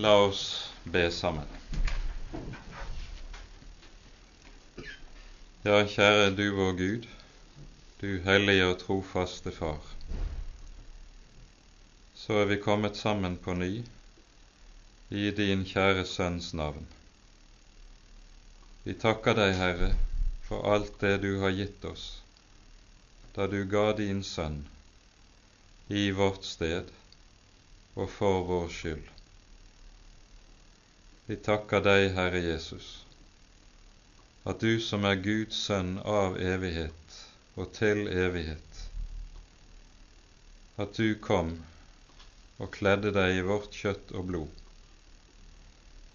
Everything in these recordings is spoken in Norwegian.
La oss be sammen. Ja, kjære du vår Gud, du hellige og trofaste Far. Så er vi kommet sammen på ny i din kjære Sønns navn. Vi takker deg, Herre, for alt det du har gitt oss da du ga din Sønn i vårt sted og for vår skyld. Vi takker deg, Herre Jesus, at du som er Guds sønn av evighet og til evighet, at du kom og kledde deg i vårt kjøtt og blod,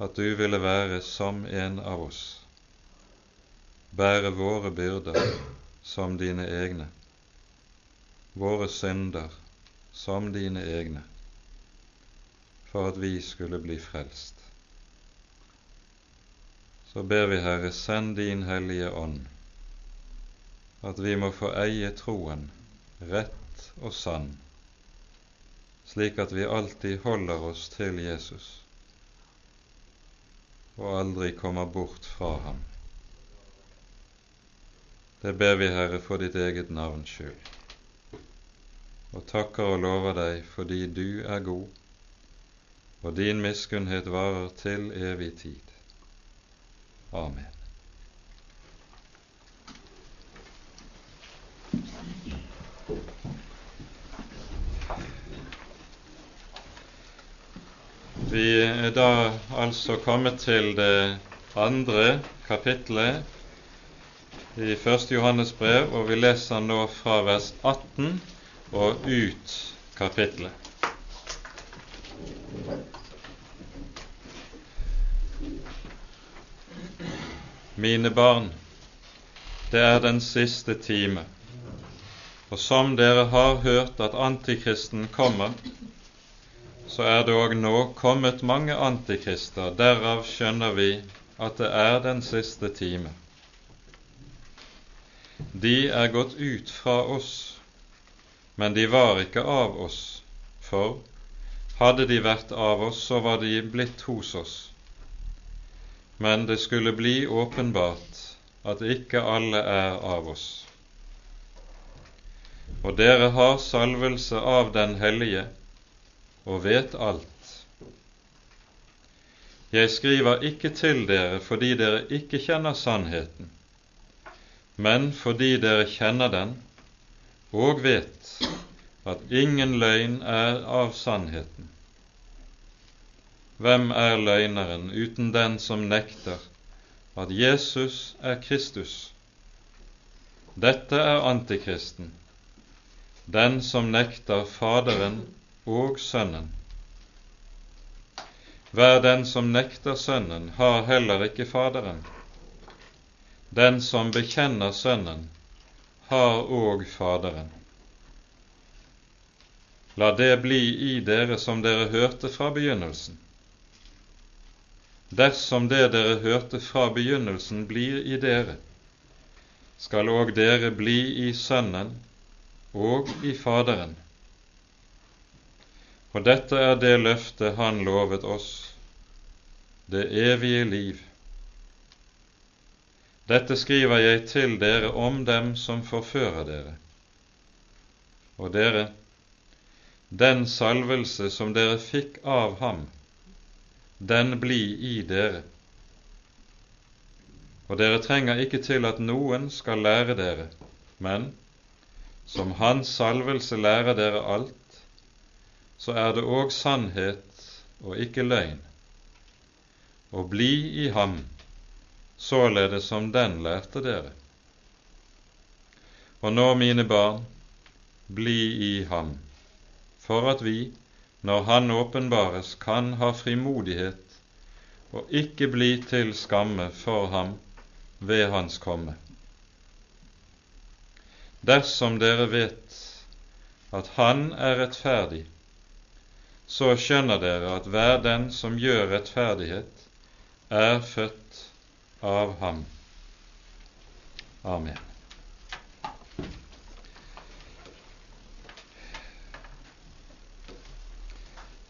at du ville være som en av oss bære våre byrder som dine egne, våre synder som dine egne, for at vi skulle bli frelst. Så ber vi, Herre, send din Hellige Ånd, at vi må få eie troen rett og sann, slik at vi alltid holder oss til Jesus og aldri kommer bort fra ham. Det ber vi, Herre, for ditt eget navns skyld, og takker og lover deg fordi du er god, og din miskunnhet varer til evig tid. Amen. Vi er da altså kommet til det andre kapitlet i 1. Johannes brev, og vi leser nå fra vers 18 og ut kapittelet. Mine barn, det er den siste time, og som dere har hørt at Antikristen kommer, så er det òg nå kommet mange antikrister. Derav skjønner vi at det er den siste time. De er gått ut fra oss, men de var ikke av oss, for hadde de vært av oss, så var de blitt hos oss. Men det skulle bli åpenbart at ikke alle er av oss. Og dere har salvelse av Den hellige og vet alt. Jeg skriver ikke til dere fordi dere ikke kjenner sannheten, men fordi dere kjenner den og vet at ingen løgn er av sannheten. Hvem er løgneren uten den som nekter at Jesus er Kristus? Dette er antikristen, den som nekter Faderen og Sønnen. Hver den som nekter Sønnen, har heller ikke Faderen. Den som bekjenner Sønnen, har òg Faderen. La det bli i dere som dere hørte fra begynnelsen. Dersom det dere hørte fra begynnelsen, blir i dere, skal òg dere bli i Sønnen og i Faderen. Og dette er det løftet Han lovet oss, det evige liv. Dette skriver jeg til dere om dem som forfører dere. Og dere, den salvelse som dere fikk av ham, den bli i dere. Og dere trenger ikke til at noen skal lære dere, men som Hans salvelse lærer dere alt, så er det òg sannhet og ikke løgn. Og bli i ham, således som den lærte dere. Og nå, mine barn, bli i ham, for at vi, når Han åpenbares, kan ha frimodighet og ikke bli til skamme for ham ved Hans komme. Dersom dere vet at Han er rettferdig, så skjønner dere at hver den som gjør rettferdighet, er født av ham. Amen.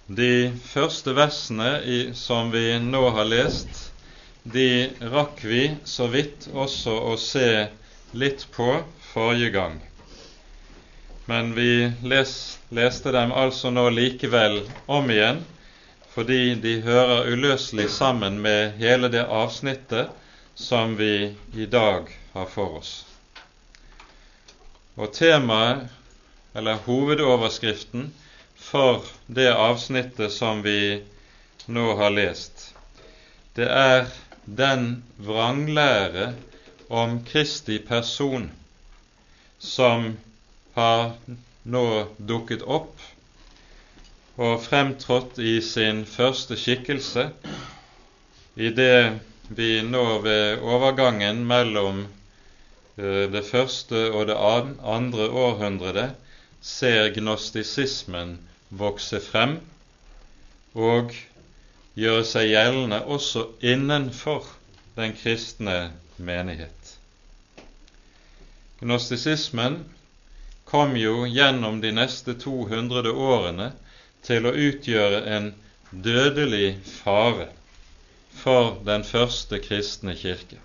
De første versene i, som vi nå har lest, de rakk vi så vidt også å se litt på forrige gang. Men vi les, leste dem altså nå likevel om igjen, fordi de hører uløselig sammen med hele det avsnittet som vi i dag har for oss. Og temaet, eller hovedoverskriften, for det avsnittet som vi nå har lest, det er den vranglære om Kristi person som har nå dukket opp og fremtrådt i sin første skikkelse i det vi nå ved overgangen mellom Eh, det første og det andre århundret ser gnostisismen vokse frem og gjøre seg gjeldende også innenfor den kristne menighet. Gnostisismen kom jo gjennom de neste 200 årene til å utgjøre en dødelig fare for den første kristne kirke.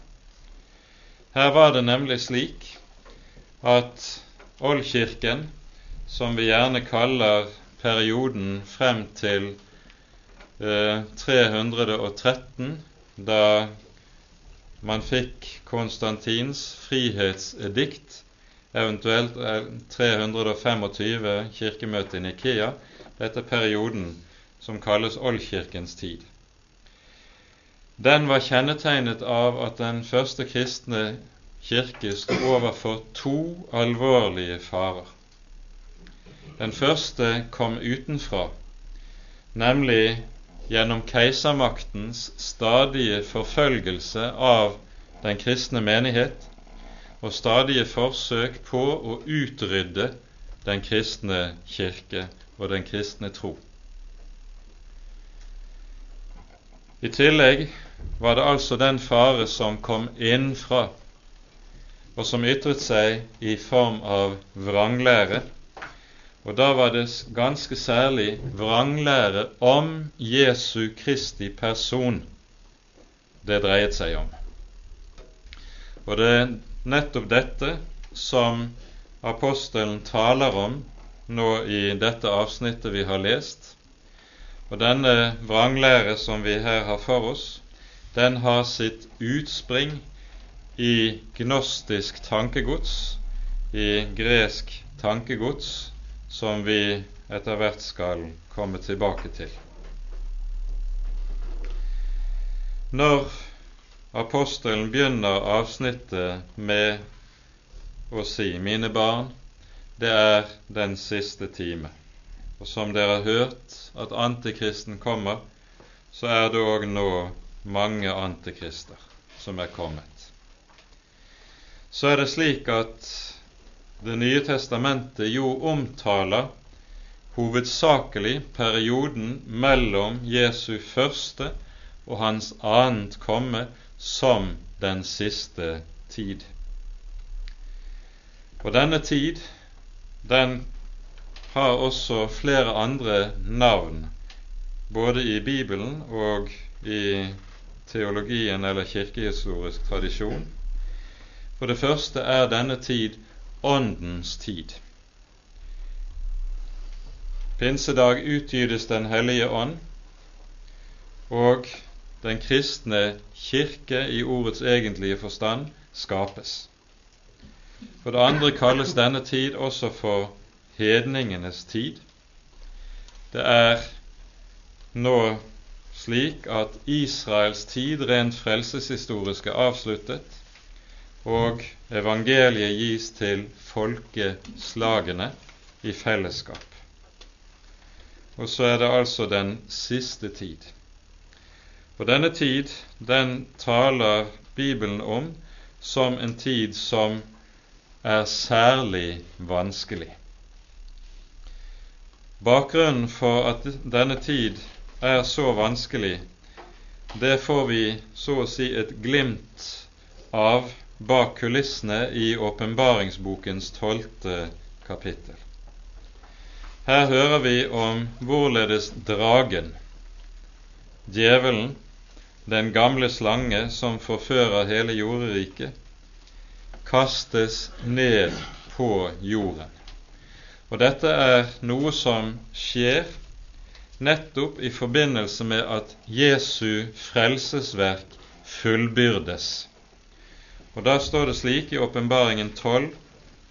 Her var det nemlig slik at Oldkirken, som vi gjerne kaller perioden frem til eh, 313, da man fikk Konstantins frihetsedikt, eventuelt 325 kirkemøte i Nikea. Dette er perioden som kalles Oldkirkens tid den var kjennetegnet av at den første kristne kirke sto overfor to alvorlige farer. Den første kom utenfra, nemlig gjennom keisermaktens stadige forfølgelse av den kristne menighet og stadige forsøk på å utrydde den kristne kirke og den kristne tro. I tillegg var det altså den fare som kom innenfra, og som ytret seg i form av vranglære. Og da var det ganske særlig vranglære om Jesu Kristi person det dreiet seg om. Og det er nettopp dette som apostelen taler om nå i dette avsnittet vi har lest. Og denne vranglære som vi her har for oss, den har sitt utspring i gnostisk tankegods, i gresk tankegods, som vi etter hvert skal komme tilbake til. Når apostelen begynner avsnittet med å si 'Mine barn, det er den siste time', og som dere har hørt at antikristen kommer, så er det òg nå mange antikrister som er kommet. Så er det slik at Det nye testamentet jo omtaler hovedsakelig perioden mellom Jesu første og hans annet komme som den siste tid. Og denne tid, den har også flere andre navn, både i Bibelen og i teologien eller kirkehistorisk tradisjon. For det første er denne tid Åndens tid. Pinsedag utgytes Den hellige ånd, og den kristne kirke i ordets egentlige forstand skapes. For det andre kalles denne tid også for hedningenes tid. Det er nå slik at Israels tid rent frelseshistorisk er avsluttet, og evangeliet gis til folkeslagene i fellesskap. Og så er det altså den siste tid. Og denne tid, den taler Bibelen om som en tid som er særlig vanskelig. Bakgrunnen for at denne tid er så vanskelig, det får vi så å si et glimt av bak kulissene i åpenbaringsbokens tolvte kapittel. Her hører vi om hvorledes dragen, djevelen, den gamle slange som forfører hele jorderiket, kastes ned på jorden. Og dette er noe som skjer nettopp i forbindelse med at Jesu frelsesverk fullbyrdes. Og Da står det slik i Åpenbaringen 12,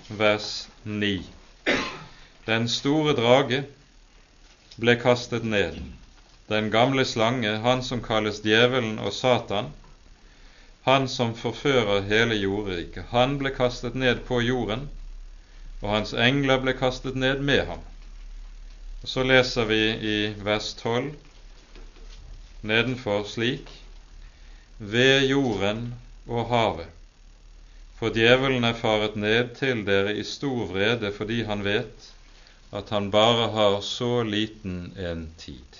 vers 9. Den store drage ble kastet ned, den gamle slange, han som kalles djevelen og Satan, han som forfører hele jordriket. Han ble kastet ned på jorden, og hans engler ble kastet ned med ham. Og Så leser vi i vers 12 nedenfor slik ved jorden og havet. For djevelen er faret ned til dere i stor vrede fordi han vet at han bare har så liten en tid.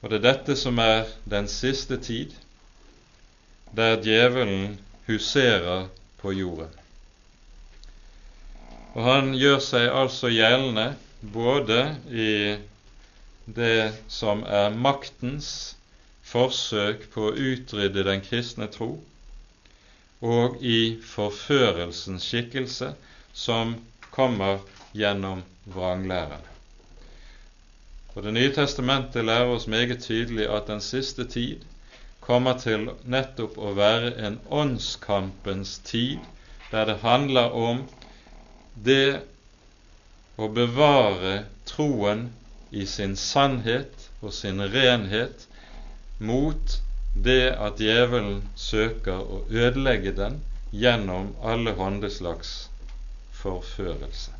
Og det er dette som er den siste tid, der djevelen huserer på jorden. Og han gjør seg altså gjeldende både i det som er maktens forsøk på å utrydde den kristne tro, og i forførelsens skikkelse som kommer gjennom vranglæren. Og Det nye testamentet lærer oss meget tydelig at den siste tid kommer til nettopp å være en åndskampens tid, der det handler om det å bevare troen i sin sannhet og sin renhet mot det at djevelen søker å ødelegge den gjennom alle håndeslags forførelse.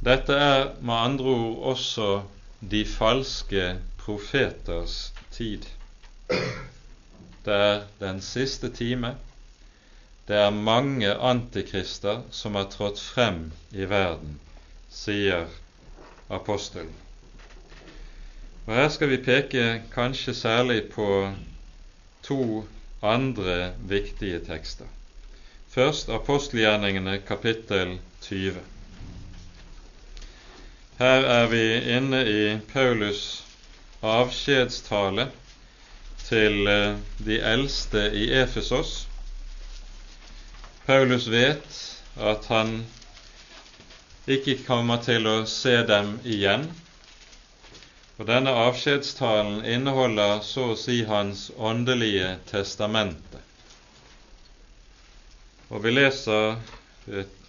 Dette er med andre ord også de falske profeters tid. Det er den siste time, det er mange antikrister som har trådt frem i verden, sier apostelen. Og Her skal vi peke kanskje særlig på to andre viktige tekster. Først apostelgjerningene kapittel 20. Her er vi inne i Paulus avskjedstale til eh, de eldste i Efesos Paulus vet at han ikke kommer til å se dem igjen. Og denne avskjedstalen inneholder så å si hans åndelige testamente. Og vi leser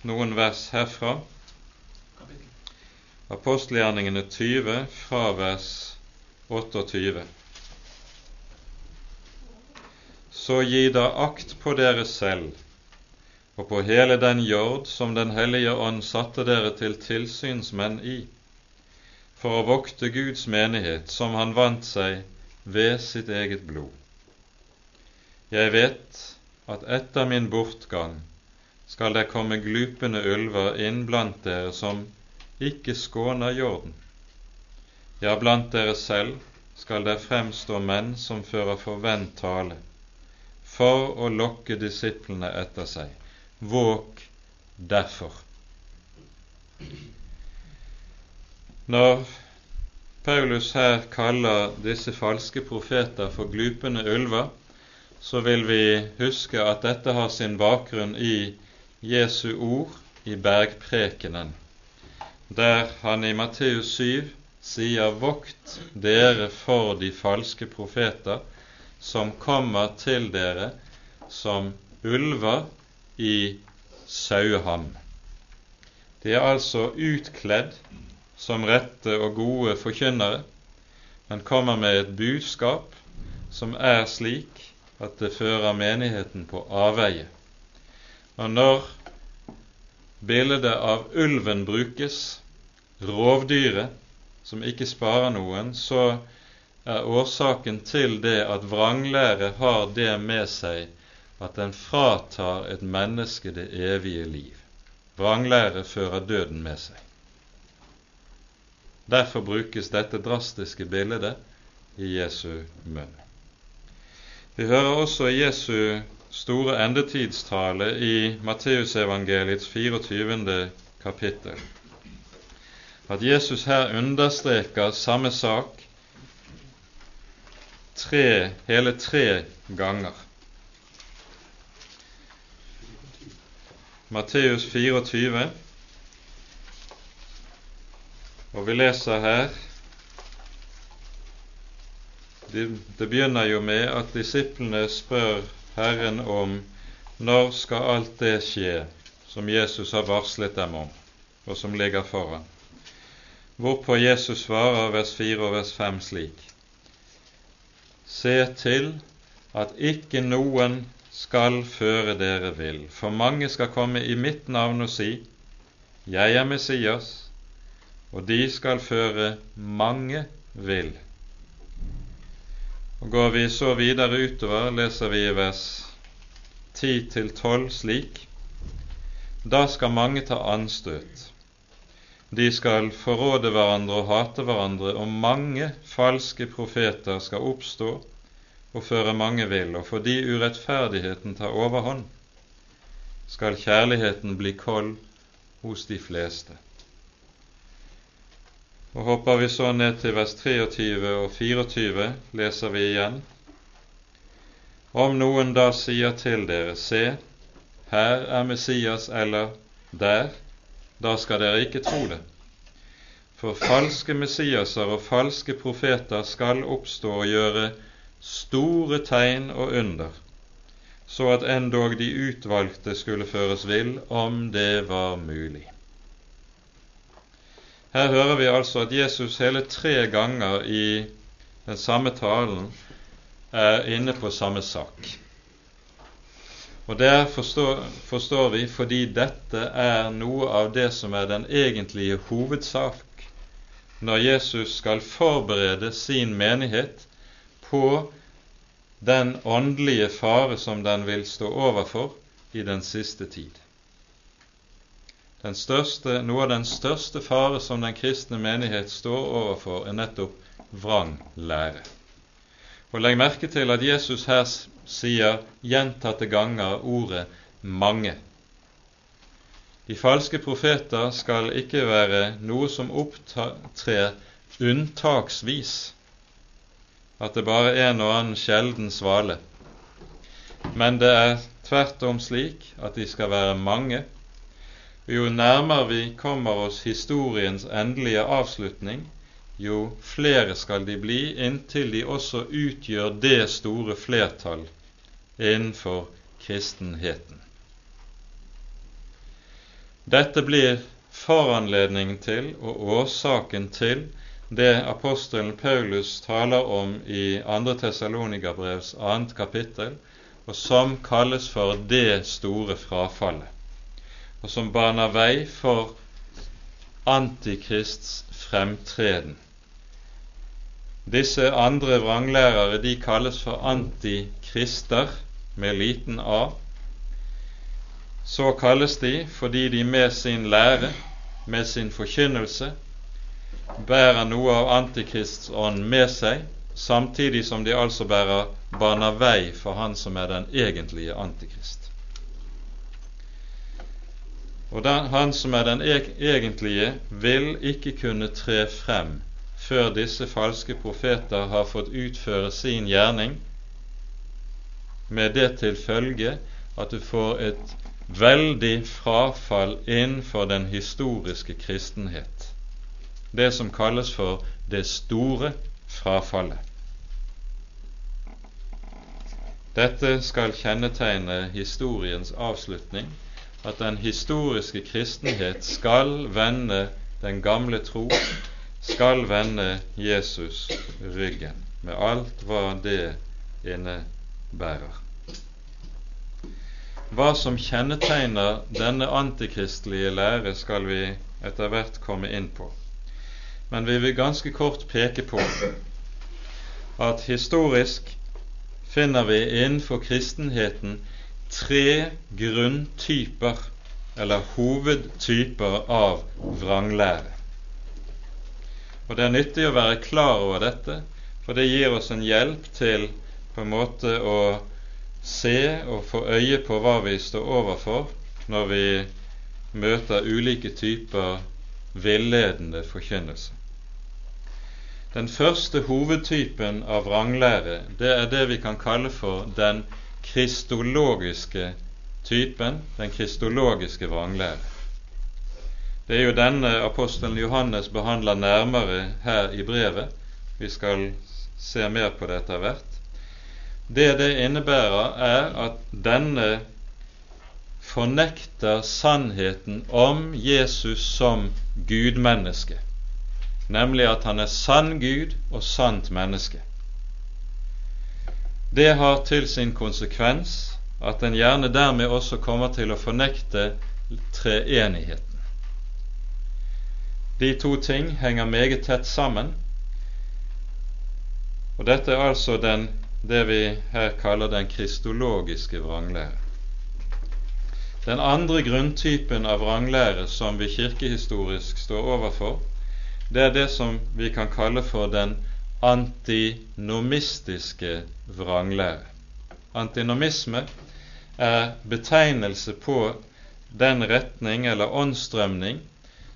noen vers herfra. Apostelgjerningene 20 fra vers 28. Så gi da akt på dere selv og på hele den jord som Den hellige ånd satte dere til tilsynsmenn i, for å vokte Guds menighet som han vant seg ved sitt eget blod. Jeg vet at etter min bortgang skal det komme glupende ulver inn blant dere som ikke skåner jorden. Ja, blant dere selv skal det fremstå menn som fører forvent tale, for å lokke disiplene etter seg. Våk derfor. Når Paulus her kaller disse falske profeter for glupende ulver, så vil vi huske at dette har sin bakgrunn i Jesu ord i bergprekenen, der han i Matteus 7 sier 'Vokt dere for de falske profeter, som kommer til dere som ulver i saueham. De er altså utkledd som rette og gode forkynnere, men kommer med et budskap som er slik at det fører menigheten på avveie. Og når bildet av ulven brukes, rovdyret som ikke sparer noen, så er årsaken til det at vranglære har det med seg at den fratar et menneske det evige liv. Vranglære fører døden med seg. Derfor brukes dette drastiske bildet i Jesu munn. Vi hører også Jesu store endetidstale i Matteusevangeliets 24. kapittel at Jesus her understreker samme sak tre, hele tre ganger. Matteus 24, og vi leser her Det begynner jo med at disiplene spør Herren om når skal alt det skje som Jesus har varslet dem om, og som ligger foran. Hvorpå Jesus svarer vers 4 og vers 5 slik.: Se til at ikke noen skal føre dere vill, for mange skal komme i mitt navn og si, Jeg er Messias, og de skal føre mange vill. Og Går vi så videre utover, leser vi i vers 10-12 slik Da skal mange ta anstøt. De skal forråde hverandre og hate hverandre, og mange falske profeter skal oppstå og føre mange vill, og fordi urettferdigheten tar overhånd, skal kjærligheten bli kold hos de fleste. Og Hopper vi så ned til vers 23 og 24, leser vi igjen. Om noen da sier til dere, se, her er Messias, eller der, da skal dere ikke tro det. For falske Messiaser og falske profeter skal oppstå og gjøre store tegn og under, så at endog de utvalgte skulle føres vill, om det var mulig. Her hører vi altså at Jesus hele tre ganger i den samme talen er inne på samme sak. Og der forstår, forstår, vi fordi dette er noe av det som er den egentlige hovedsak når Jesus skal forberede sin menighet på den åndelige fare som den vil stå overfor i den siste tid. Største, noe av den største fare som den kristne menighet står overfor, er nettopp vrang lære. Og Legg merke til at Jesus her sier gjentatte ganger ordet 'mange'. De falske profeter skal ikke være noe som opptrer unntaksvis, at det bare er en og annen sjelden svale. Men det er tvert om slik at de skal være mange, jo nærmere vi kommer oss historiens endelige avslutning, jo flere skal de bli, inntil de også utgjør det store flertall innenfor kristenheten. Dette blir foranledningen til og årsaken til det apostelen Paulus taler om i 2. Tessalonikerbrevs annet kapittel, og som kalles for det store frafallet og som baner vei for Antikrists fremtreden. Disse andre vranglærere de kalles for antikrister med liten a. Så kalles de fordi de med sin lære, med sin forkynnelse, bærer noe av Antikrists ånd med seg, samtidig som de altså bærer baner vei for Han som er den egentlige Antikrist. Og den, han som er den egentlige, vil ikke kunne tre frem før disse falske profeter har fått utføre sin gjerning, med det til følge at du får et veldig frafall innenfor den historiske kristenhet. Det som kalles for det store frafallet. Dette skal kjennetegne historiens avslutning at den historiske kristenhet skal vende den gamle tro, skal vende Jesus ryggen, med alt hva det innebærer. Hva som kjennetegner denne antikristelige lære, skal vi etter hvert komme inn på. Men vi vil ganske kort peke på at historisk finner vi innenfor kristenheten tre grunntyper, eller hovedtyper, av vranglære. Og Det er nyttig å være klar over dette, for det gir oss en hjelp til på en måte å se og få øye på hva vi står overfor når vi møter ulike typer villedende forkynnelse. Den første hovedtypen av vranglære, det er det vi kan kalle for den kristologiske typen, den kristologiske vranglære. Det er jo denne apostelen Johannes behandler nærmere her i brevet. Vi skal se mer på det etter hvert. Det det innebærer, er at denne fornekter sannheten om Jesus som gudmenneske, nemlig at han er sann Gud og sant menneske. Det har til sin konsekvens at en gjerne dermed også kommer til å fornekte treenigheten. De to ting henger meget tett sammen. Og dette er altså den, det vi her kaller den kristologiske vranglære. Den andre grunntypen av vranglære som vi kirkehistorisk står overfor, det er det som vi kan kalle for den antinomistiske vranglære. Antinomisme er betegnelse på den retning eller åndsstrømning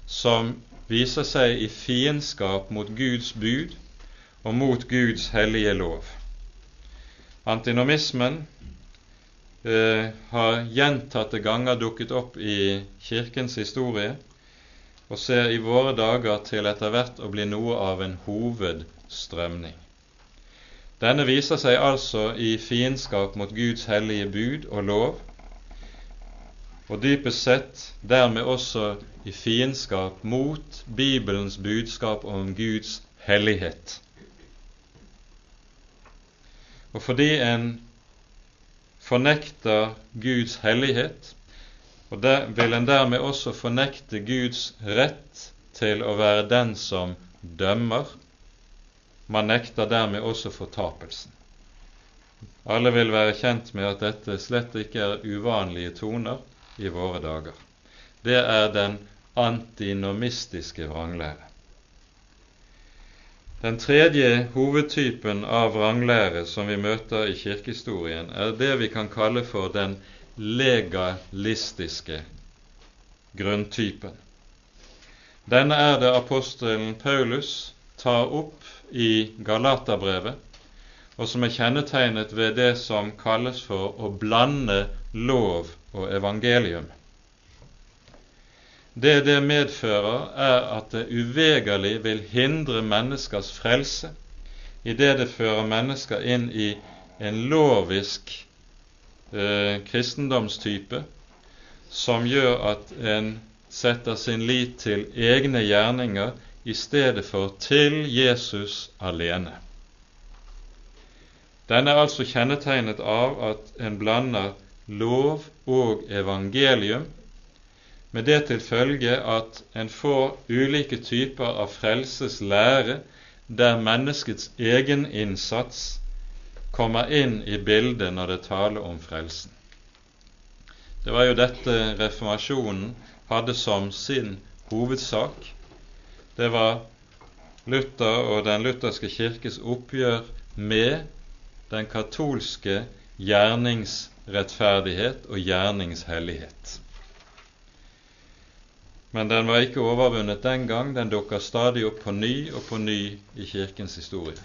som viser seg i fiendskap mot Guds bud og mot Guds hellige lov. Antinomismen eh, har gjentatte ganger dukket opp i Kirkens historie og ser i våre dager til etter hvert å bli noe av en hovedstrømning. Denne viser seg altså i fiendskap mot Guds hellige bud og lov, og dypest sett dermed også i fiendskap mot Bibelens budskap om Guds hellighet. Og fordi en fornekter Guds hellighet, og der vil en dermed også fornekte Guds rett til å være den som dømmer. Man nekter dermed også fortapelsen. Alle vil være kjent med at dette slett ikke er uvanlige toner i våre dager. Det er den antinomistiske vranglære. Den tredje hovedtypen av vranglære som vi møter i kirkehistorien, er det vi kan kalle for den legalistiske grunntypen. Denne er det apostelen Paulus tar opp i Galaterbrevet, og som er kjennetegnet ved det som kalles for å blande lov og evangelium. Det det medfører, er at det uvegerlig vil hindre menneskers frelse idet det fører mennesker inn i en lovisk eh, kristendomstype som gjør at en setter sin lit til egne gjerninger i stedet for til Jesus alene. Den er altså kjennetegnet av at en blander lov og evangelium med det til følge at en får ulike typer av frelseslære der menneskets egen innsats kommer inn i bildet når det taler om frelsen. Det var jo dette reformasjonen hadde som sin hovedsak. Det var Luther og den lutherske kirkes oppgjør med den katolske gjerningsrettferdighet og gjerningshellighet. Men den var ikke overvunnet den gang. Den dukker stadig opp på ny og på ny i Kirkens historie.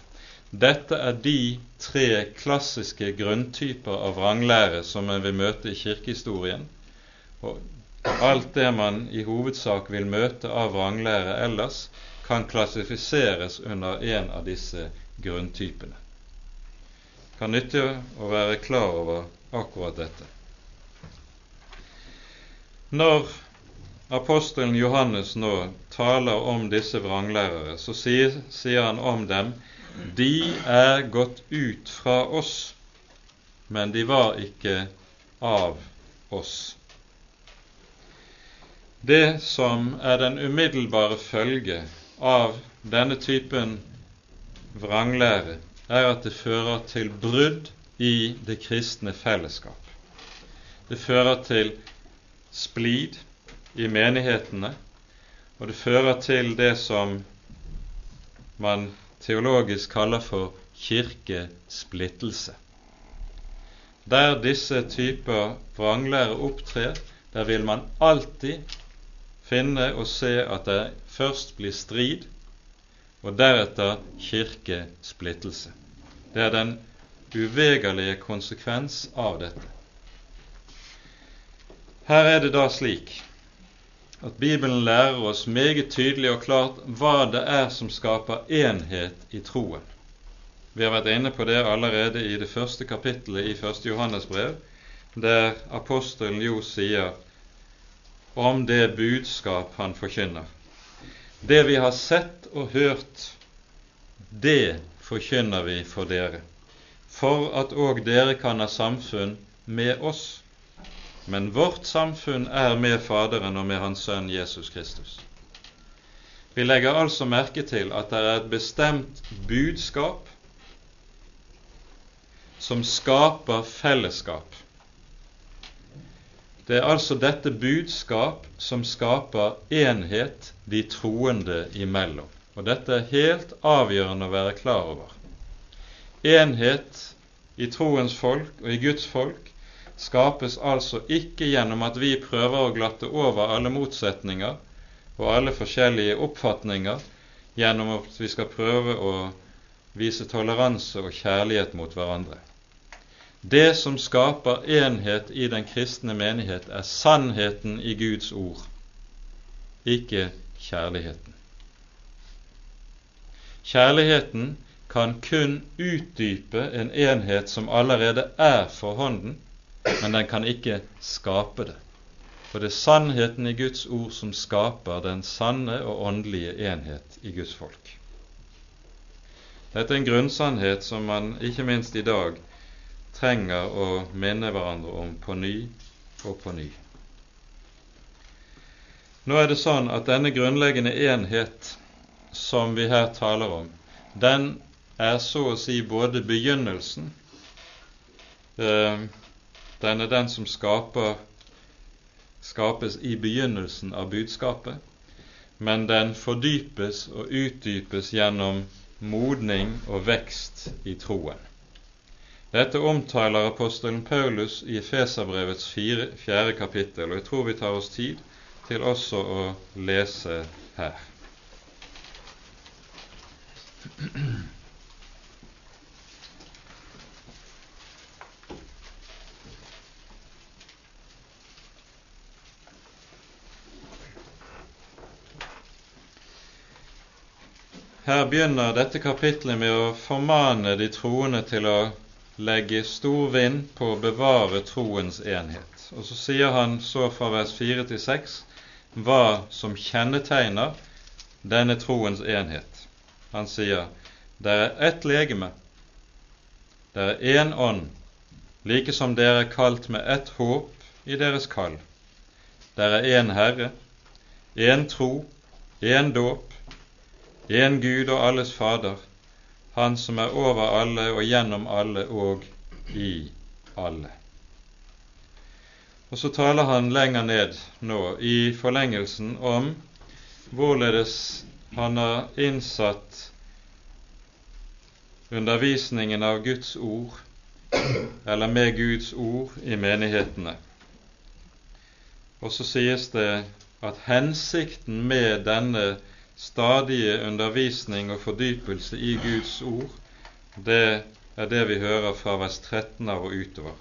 Dette er de tre klassiske grunntyper av vranglære som en vil møte i kirkehistorien. Og alt det man i hovedsak vil møte av vranglære ellers, kan klassifiseres under en av disse grunntypene. Det kan nytte å være klar over akkurat dette. Når apostelen Johannes nå taler om disse vranglærere, så sier, sier han om dem de er gått ut fra oss, men de var ikke av oss. Det som er den umiddelbare følge av denne typen vranglære, er at det fører til brudd i det kristne fellesskap. Det fører til splid, i menighetene, og det fører til det som man teologisk kaller for kirkesplittelse. Der disse typer vranglære opptrer, der vil man alltid finne og se at det først blir strid, og deretter kirkesplittelse. Det er den uvegerlige konsekvens av dette. Her er det da slik at Bibelen lærer oss meget tydelig og klart hva det er som skaper enhet i troen. Vi har vært inne på det allerede i det første kapittelet i 1. Johannes brev, der apostelen jo sier om det budskap han forkynner. Det vi har sett og hørt, det forkynner vi for dere, for at òg dere kan ha samfunn med oss. Men vårt samfunn er med Faderen og med Hans Sønn Jesus Kristus. Vi legger altså merke til at det er et bestemt budskap som skaper fellesskap. Det er altså dette budskap som skaper enhet de troende imellom. Og dette er helt avgjørende å være klar over. Enhet i troens folk og i Guds folk skapes altså ikke gjennom at vi prøver å glatte over alle motsetninger og alle forskjellige oppfatninger gjennom at vi skal prøve å vise toleranse og kjærlighet mot hverandre. Det som skaper enhet i den kristne menighet, er sannheten i Guds ord, ikke kjærligheten. Kjærligheten kan kun utdype en enhet som allerede er for hånden, men den kan ikke skape det. For det er sannheten i Guds ord som skaper den sanne og åndelige enhet i Guds folk. Dette er en grunnsannhet som man ikke minst i dag trenger å minne hverandre om på ny og på ny. Nå er det sånn at denne grunnleggende enhet som vi her taler om, den er så å si både begynnelsen eh, Den er den som skaper, skapes i begynnelsen av budskapet, men den fordypes og utdypes gjennom modning og vekst i troen. Dette omtaler apostelen Paulus i Feserbrevets fjerde kapittel, og jeg tror vi tar oss tid til også å lese her. Her begynner dette kapitlet med å formane de troende til å legge stor vind på å bevare troens enhet. Og så sier han så fra vers 4 til 6 hva som kjennetegner denne troens enhet. Han sier det er ett legeme, det er én ånd, like som dere er kalt med ett håp i deres kall. Det er én Herre, én tro, én dåp, én Gud og alles Fader, han som er over alle og gjennom alle og i alle. Og så taler han lenger ned nå i forlengelsen om hvorledes han har innsatt undervisningen av Guds ord, eller med Guds ord, i menighetene. Og så sies det at hensikten med denne stadige undervisning og fordypelse i Guds ord, det er det vi hører fra vers 13 av og utover.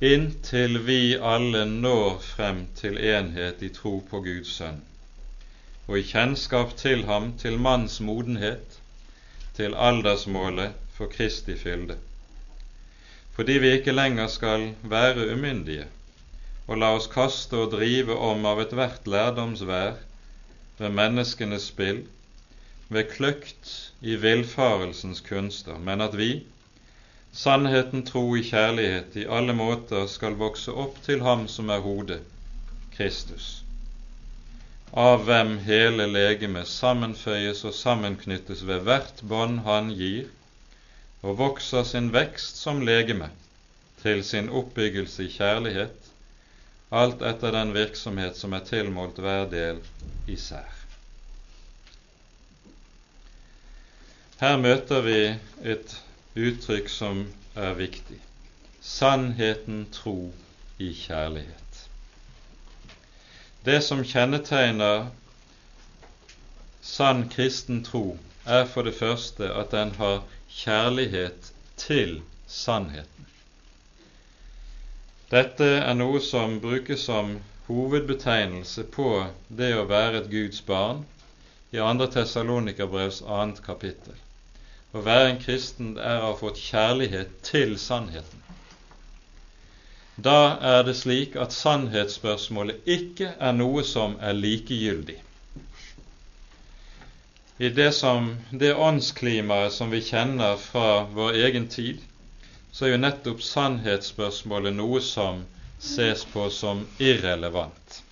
Inntil vi alle når frem til enhet i tro på Guds sønn, og i kjennskap til ham, til manns modenhet, til aldersmålet for Kristi fylde. Fordi vi ikke lenger skal være umyndige, og la oss kaste og drive om av ethvert lærdomsvær ved menneskenes spill, ved kløkt i villfarelsens kunster, men at vi, sannheten tro i kjærlighet, i alle måter skal vokse opp til Ham som er hodet, Kristus, av hvem hele legemet sammenføyes og sammenknyttes ved hvert bånd Han gir, og vokser sin vekst som legeme til sin oppbyggelse i kjærlighet, alt etter den virksomhet som er tilmålt hver del især. Her møter vi et uttrykk som er viktig. sannheten tro i kjærlighet. Det som kjennetegner sann kristen tro, er for det første at den har kjærlighet til sannheten. Dette er noe som brukes som hovedbetegnelse på det å være et Guds barn i 2. Tessalonikerbrevs 2. kapittel. Å være en kristen er å ha fått kjærlighet til sannheten. Da er det slik at sannhetsspørsmålet ikke er noe som er likegyldig. I det, som, det åndsklimaet som vi kjenner fra vår egen tid, så er jo nettopp sannhetsspørsmålet noe som ses på som irrelevant.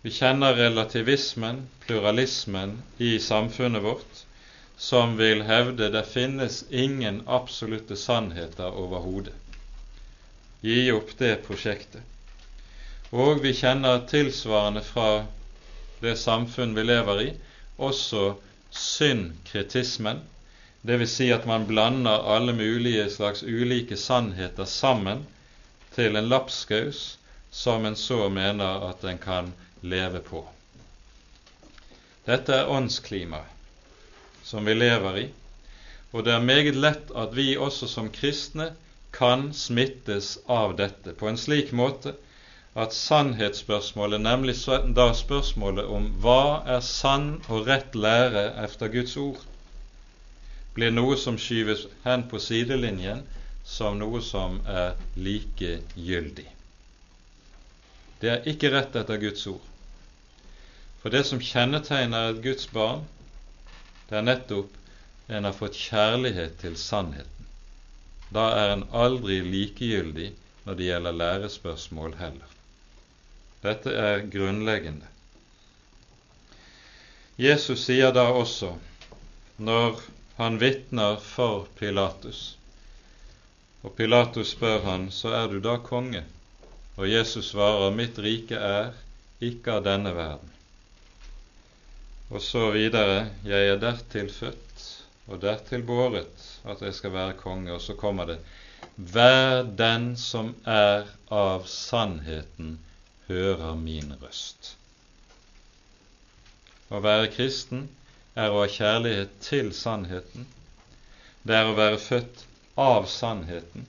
Vi kjenner relativismen, pluralismen, i samfunnet vårt, som vil hevde det finnes ingen absolutte sannheter overhodet. Gi opp det prosjektet. Og vi kjenner tilsvarende fra det samfunn vi lever i, også syndkritismen, dvs. Si at man blander alle mulige slags ulike sannheter sammen til en lapskaus som en så mener at en kan leve på. Dette er åndsklimaet som vi lever i, og det er meget lett at vi også som kristne kan smittes av dette på en slik måte at sannhetsspørsmålet, nemlig da spørsmålet om hva er sann og rett lære efter Guds ord, blir noe som skyves hen på sidelinjen som noe som er likegyldig. Det er ikke rett etter Guds ord. For det som kjennetegner et Guds barn, det er nettopp en har fått kjærlighet til sannheten. Da er en aldri likegyldig når det gjelder lærespørsmål heller. Dette er grunnleggende. Jesus sier da også, når han vitner for Pilatus, og Pilatus spør han, så er du da konge? Og Jesus svarer, mitt rike er ikke av denne verden. Og så videre, jeg er dertil født og dertil båret at jeg skal være konge. Og så kommer det, vær den som er av sannheten, hører min røst. Å være kristen er å ha kjærlighet til sannheten. Det er å være født av sannheten.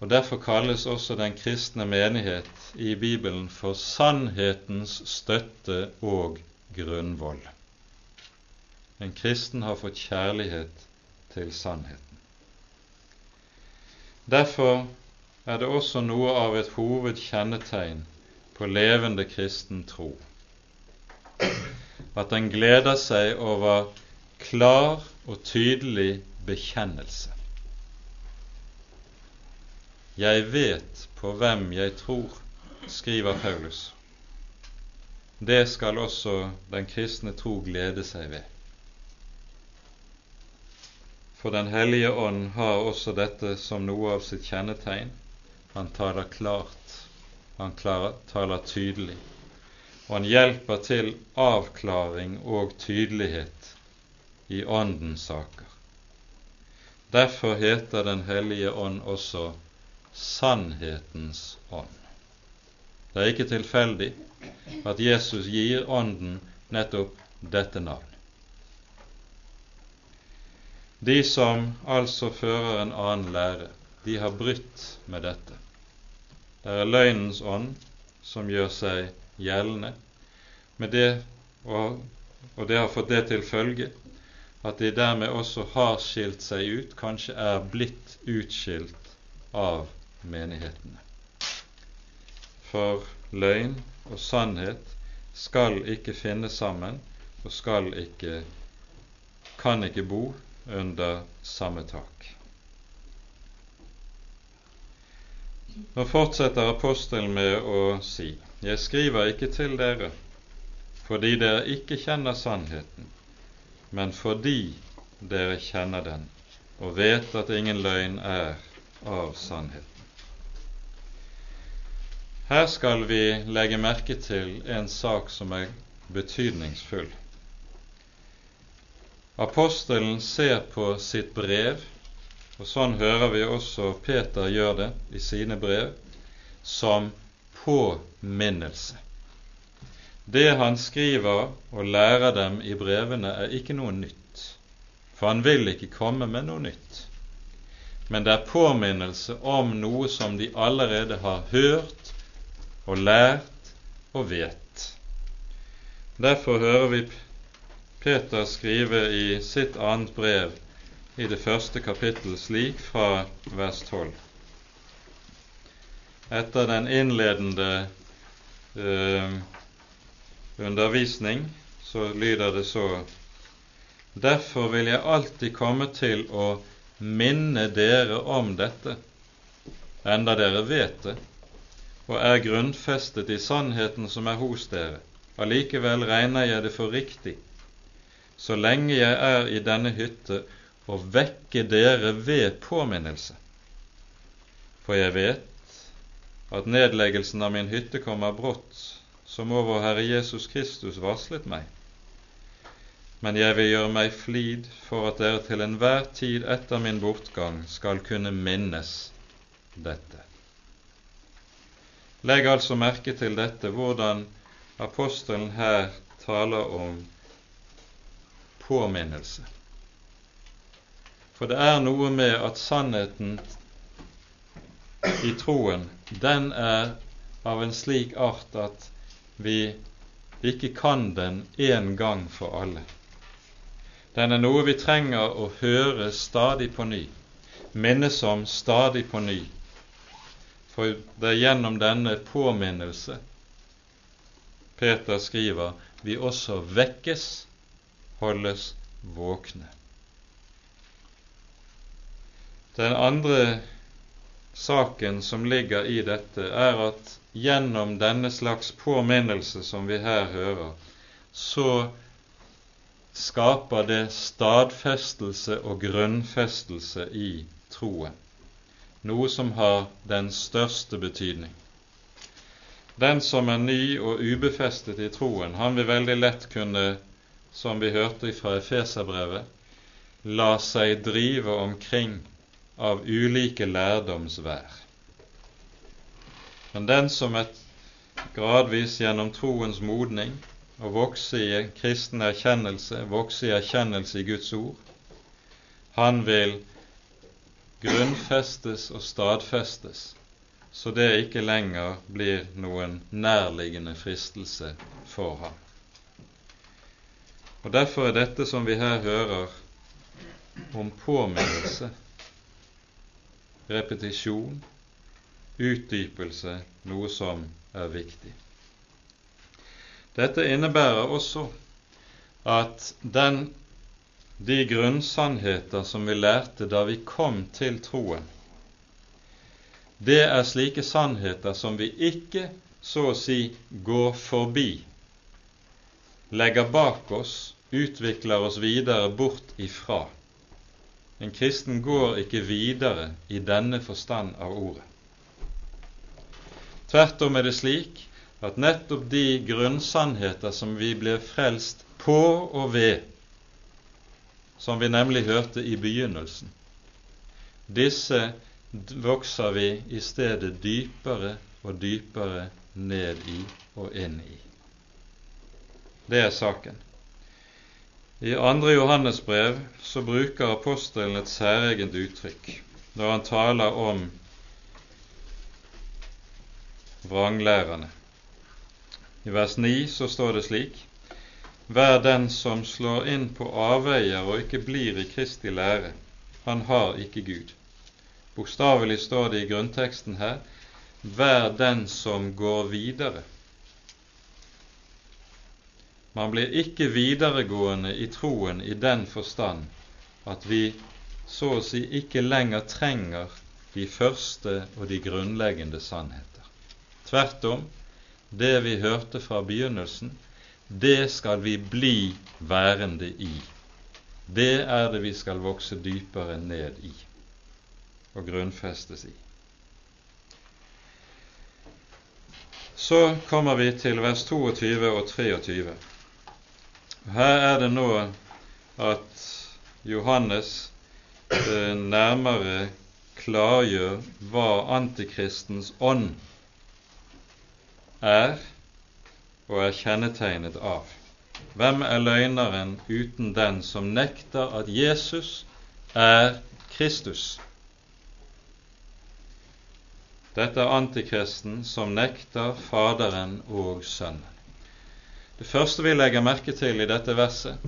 Og Derfor kalles også den kristne menighet i Bibelen for sannhetens støtte og grunnvoll. En kristen har fått kjærlighet til sannheten. Derfor er det også noe av et hovedkjennetegn på levende kristen tro at den gleder seg over klar og tydelig bekjennelse. Jeg vet på hvem jeg tror, skriver Paulus. Det skal også den kristne tro glede seg ved. For Den hellige ånd har også dette som noe av sitt kjennetegn. Han taler klart, han taler tydelig, og han hjelper til avklaring og tydelighet i Åndens saker. Derfor heter Den hellige ånd også sannhetens ånd. Det er ikke tilfeldig at Jesus gir Ånden nettopp dette navn. De som altså fører en annen lære, de har brutt med dette. Det er løgnens ånd som gjør seg gjeldende, det, og, og det har fått det til følge at de dermed også har skilt seg ut, kanskje er blitt utskilt av menighetene. For løgn og sannhet skal ikke finne sammen og skal ikke kan ikke bo under samme tak. Nå fortsetter apostelen med å si:" Jeg skriver ikke til dere fordi dere ikke kjenner sannheten, men fordi dere kjenner den og vet at ingen løgn er av sannheten. Her skal vi legge merke til en sak som er betydningsfull. Apostelen ser på sitt brev, og sånn hører vi også Peter gjør det i sine brev, som påminnelse. Det han skriver og lærer dem i brevene, er ikke noe nytt, for han vil ikke komme med noe nytt. Men det er påminnelse om noe som de allerede har hørt og lært og vet. Derfor hører vi Peter skrive i sitt annet brev i det første kapittel slik fra vers 12. Etter den innledende eh, undervisning så lyder det så Derfor vil jeg alltid komme til å minne dere om dette, enda dere vet det, og er grunnfestet i sannheten som er hos dere. Allikevel regner jeg det for riktig, så lenge jeg er i denne hytte, å vekke dere ved påminnelse. For jeg vet at nedleggelsen av min hytte kommer brått, som over Herre Jesus Kristus varslet meg. Men jeg vil gjøre meg flid for at dere til enhver tid etter min bortgang skal kunne minnes dette. Legg altså merke til dette, hvordan apostelen her taler om påminnelse. For det er noe med at sannheten i troen, den er av en slik art at vi ikke kan den én gang for alle. Den er noe vi trenger å høre stadig på ny, minnes om stadig på ny, for det er gjennom denne påminnelse Peter skriver vi også vekkes, holdes våkne. Den andre saken som ligger i dette, er at gjennom denne slags påminnelse som vi her hører, så skaper det stadfestelse og grunnfestelse i troen noe som har den største betydning. Den som er ny og ubefestet i troen, han vil veldig lett kunne, som vi hørte fra Efeserbrevet, la seg drive omkring av ulike lærdomsvær. Men den som et gradvis gjennom troens modning og vokse i kristen erkjennelse, vokse i erkjennelse i Guds ord, han vil grunnfestes og stadfestes, så det ikke lenger blir noen nærliggende fristelse for ham. Og Derfor er dette som vi her hører om påminnelse, repetisjon, utdypelse, noe som er viktig. Dette innebærer også at den de grunnsannheter som vi lærte da vi kom til troen, det er slike sannheter som vi ikke så å si går forbi, legger bak oss, utvikler oss videre bort ifra. En kristen går ikke videre i denne forstand av ordet. Tvert om er det slik at nettopp de grunnsannheter som vi blir frelst på og ved, som vi nemlig hørte i begynnelsen. Disse vokser vi i stedet dypere og dypere ned i og inn i. Det er saken. I 2. Johannes brev så bruker apostelen et særegent uttrykk når han taler om vranglærerne. I vers 9 så står det slik Vær den som slår inn på avveier og ikke blir i Kristi lære, han har ikke Gud. Bokstavelig står det i grunnteksten her vær den som går videre. Man blir ikke videregående i troen i den forstand at vi så å si ikke lenger trenger de første og de grunnleggende sannheter. Tvert om, det vi hørte fra begynnelsen, det skal vi bli værende i. Det er det vi skal vokse dypere ned i og grunnfestes i. Så kommer vi til vers 22 og 23. Her er det nå at Johannes eh, nærmere klargjør hva antikristens ånd er og er kjennetegnet av. Hvem er løgneren uten den som nekter at Jesus er Kristus? Dette er antikristen som nekter Faderen og Sønnen. Det første vi legger merke til i dette verset,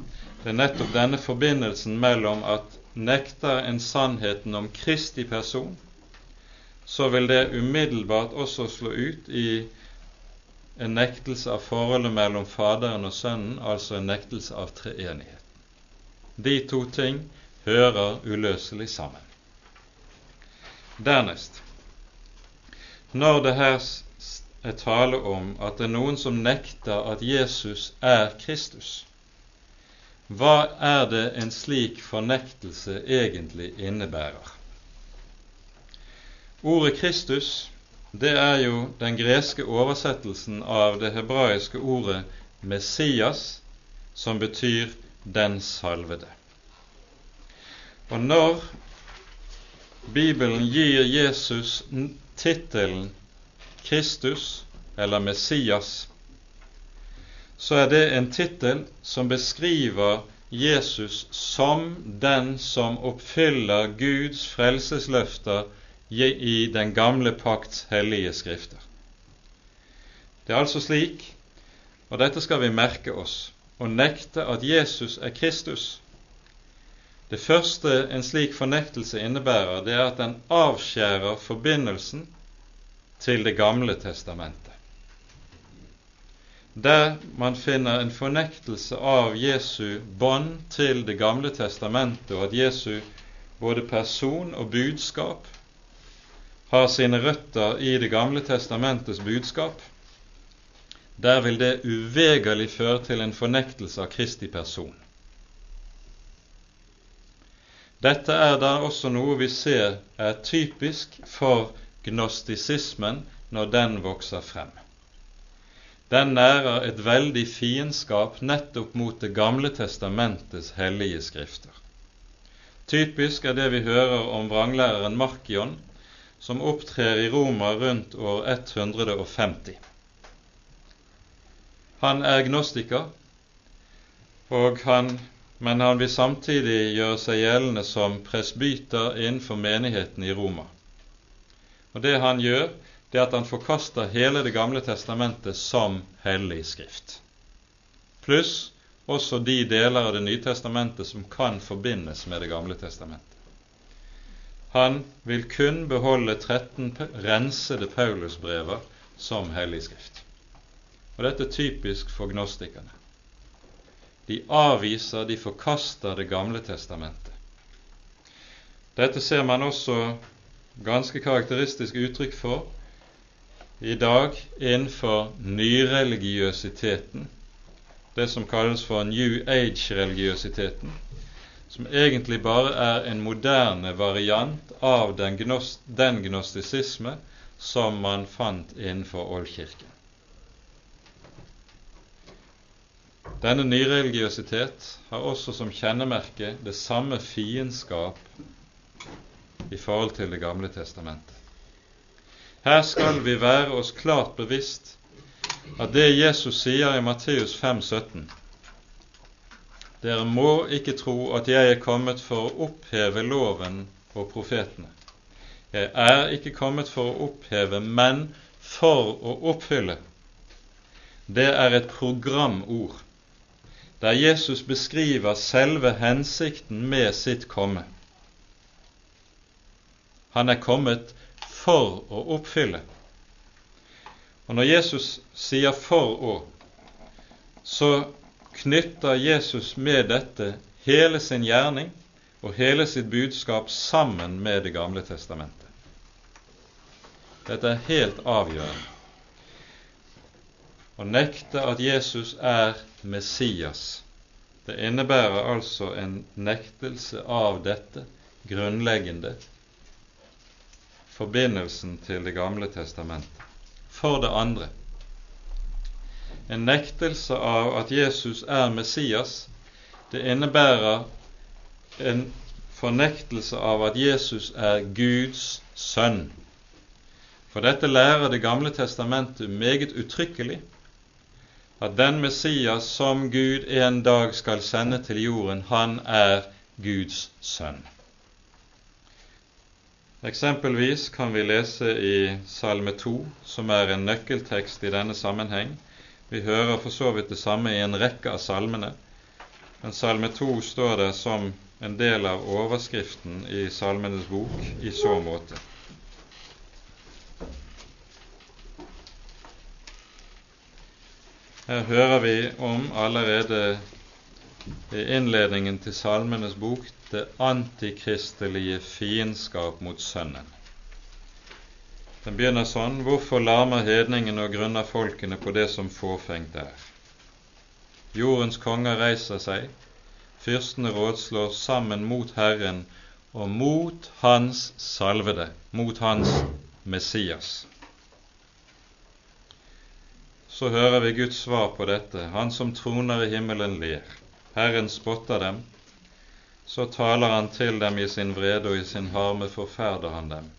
det er nettopp denne forbindelsen mellom at nekter en sannheten om Kristi person, så vil det umiddelbart også slå ut i en nektelse av forholdet mellom Faderen og Sønnen, altså en nektelse av treenigheten. De to ting hører uløselig sammen. Dernest, når det her er tale om at det er noen som nekter at Jesus er Kristus, hva er det en slik fornektelse egentlig innebærer? Ordet Kristus det er jo den greske oversettelsen av det hebraiske ordet Messias, som betyr 'den salvede'. Og når Bibelen gir Jesus tittelen Kristus eller Messias, så er det en tittel som beskriver Jesus som den som oppfyller Guds frelsesløfter i den gamle pakts hellige skrifter. Det er altså slik, og dette skal vi merke oss, å nekte at Jesus er Kristus. Det første en slik fornektelse innebærer, det er at den avskjærer forbindelsen til Det gamle testamentet der man finner en fornektelse av Jesu bånd til Det gamle testamentet, og at Jesu både person og budskap har sine røtter i Det gamle testamentets budskap, der vil det uvegerlig føre til en fornektelse av Kristi person. Dette er da også noe vi ser er typisk for gnostisismen når den vokser frem den nærer et veldig fiendskap nettopp mot Det gamle testamentets hellige skrifter. Typisk er det vi hører om vranglæreren Markion, som opptrer i Roma rundt år 150. Han er gnostiker, han, men han vil samtidig gjøre seg gjeldende som presbyter innenfor menigheten i Roma. Og Det han gjør, det er at han forkaster hele Det gamle testamentet som hellig skrift, pluss også de deler av Det nye testamentet som kan forbindes med Det gamle testamentet. Han vil kun beholde 13 rensede Paulusbrever som hellig skrift. Og dette er typisk for gnostikerne. De avviser, de forkaster Det gamle testamentet. Dette ser man også ganske karakteristisk uttrykk for i dag innenfor nyreligiøsiteten, det som kalles for New Age-religiøsiteten, som egentlig bare er en moderne variant av den, gnost den gnostisisme som man fant innenfor Oldkirken. Denne nyreligiøsitet har også som kjennemerke det samme fiendskap i forhold til Det gamle testamentet. Her skal vi være oss klart bevisst at det Jesus sier i Matteus 5, 17, Dere må ikke tro at jeg er kommet for å oppheve loven og profetene. Jeg er ikke kommet for å oppheve, men for å oppfylle. Det er et programord der Jesus beskriver selve hensikten med sitt komme. Han er kommet for å oppfylle. Og når Jesus sier 'for å', så knytter Jesus med dette hele sin gjerning og hele sitt budskap sammen med Det gamle testamentet. Dette er helt avgjørende. Å nekte at Jesus er Messias, det innebærer altså en nektelse av dette grunnleggende forbindelsen til Det gamle testamentet. For det andre en nektelse av at Jesus er Messias Det innebærer en fornektelse av at Jesus er Guds sønn. For dette lærer Det gamle testamentet meget uttrykkelig, at den Messias som Gud en dag skal sende til jorden, han er Guds sønn. Eksempelvis kan vi lese i Salme 2, som er en nøkkeltekst i denne sammenheng. Vi hører for så vidt det samme i en rekke av salmene, men Salme 2 står det som en del av overskriften i Salmenes bok i så måte. Her hører vi om allerede innledningen til Salmenes bok det antikristelige fiendskap mot Sønnen. Den begynner sånn Hvorfor larmer hedningene og grunner folkene på det som fåfengt er? Jordens konger reiser seg, fyrstene rådslår sammen mot Herren og mot Hans salvede, mot Hans Messias. Så hører vi Guds svar på dette. Han som troner i himmelen, ler. Herren spotter dem. Så taler han til dem i sin vrede, og i sin harme forferder han dem.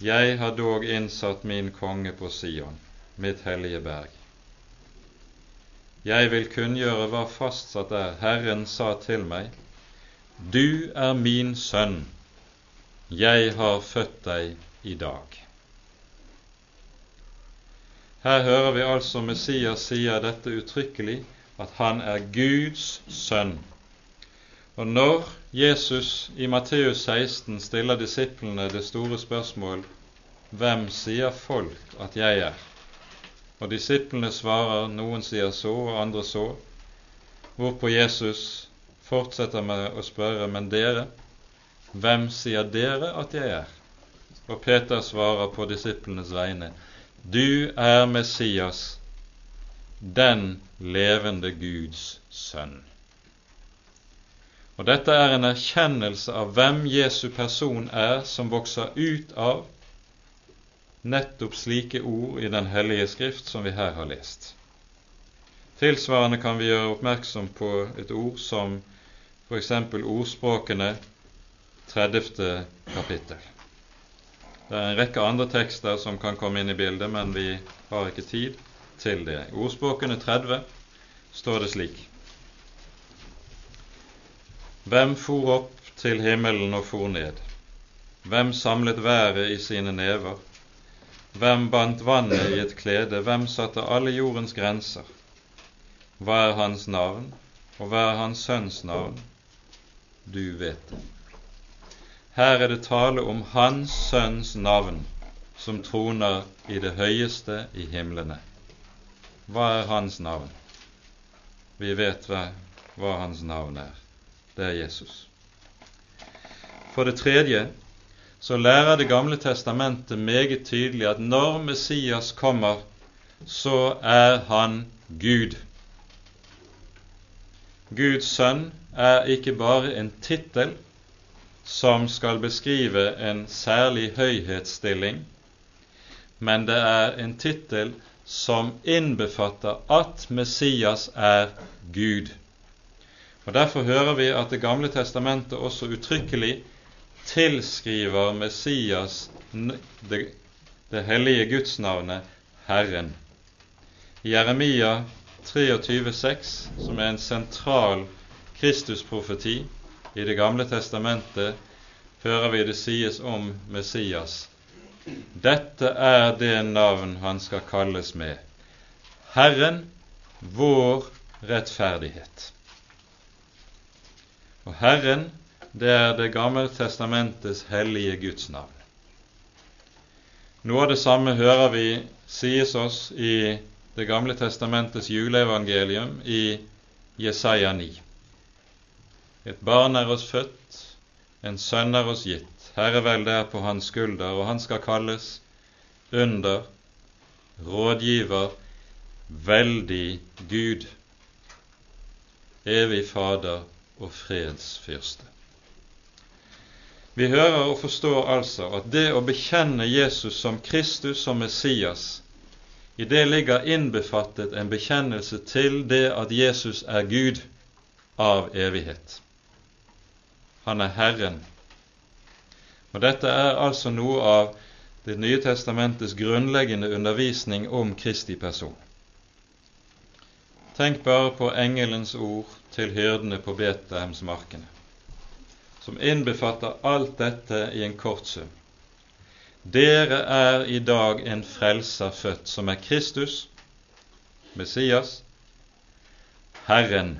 Jeg har dog innsatt min konge på Sion, mitt hellige berg. Jeg vil kunngjøre hva fastsatt er. Herren sa til meg, Du er min sønn, jeg har født deg i dag. Her hører vi altså Messias sier dette uttrykkelig, at han er Guds sønn. Og når Jesus i Matteus 16 stiller disiplene det store spørsmål Hvem sier folk at jeg er? Og disiplene svarer, noen sier så, og andre så, hvorpå Jesus fortsetter med å spørre, men dere, hvem sier dere at jeg er? Og Peter svarer på disiplenes vegne, du er Messias, den levende Guds sønn. Og Dette er en erkjennelse av hvem Jesu person er, som vokser ut av nettopp slike ord i Den hellige skrift som vi her har lest. Tilsvarende kan vi gjøre oppmerksom på et ord som f.eks. ordspråkene 30. kapittel. Det er en rekke andre tekster som kan komme inn i bildet, men vi har ikke tid til det. I ordspråkene 30 står det slik Hvem for opp til himmelen og for ned? Hvem samlet været i sine never? Hvem bandt vannet i et klede? Hvem satte alle jordens grenser? Hva er hans navn, og hva er hans sønns navn? Du vet det. Her er det tale om hans sønns navn, som troner i det høyeste i himlene. Hva er hans navn? Vi vet hva, hva hans navn er. Det er Jesus. For det tredje så lærer Det gamle testamentet meget tydelig at når Messias kommer, så er han Gud. Guds sønn er ikke bare en tittel som skal beskrive en særlig høyhetsstilling, men det er en tittel som innbefatter at Messias er Gud. Og Derfor hører vi at Det gamle testamentet også uttrykkelig tilskriver Messias det, det hellige gudsnavnet Herren. I Jeremia 23,6, som er en sentral Kristusprofeti i Det gamle testamentet, hører vi det sies om Messias. Dette er det navn han skal kalles med. Herren, vår rettferdighet. Og Herren det er Det gamle testamentets hellige Guds navn. Noe av det samme hører vi sies oss i Det gamle testamentets juleevangelium i Jesaja 9. Et barn er oss født, en sønn er oss gitt, herrevelde er på hans skulder, og han skal kalles under, rådgiver, veldig Gud, evig Fader og fredsfyrste. Vi hører og forstår altså at det å bekjenne Jesus som Kristus som Messias, i det ligger innbefattet en bekjennelse til det at Jesus er Gud. av evighet. Han er Herren. Og Dette er altså noe av Det nye testamentets grunnleggende undervisning om Kristi person. Tenk bare på engelens ord til hyrdene på Betlehemsmarkene, som innbefatter alt dette i en kort sum. Dere er i dag en frelser født, som er Kristus, Messias, Herren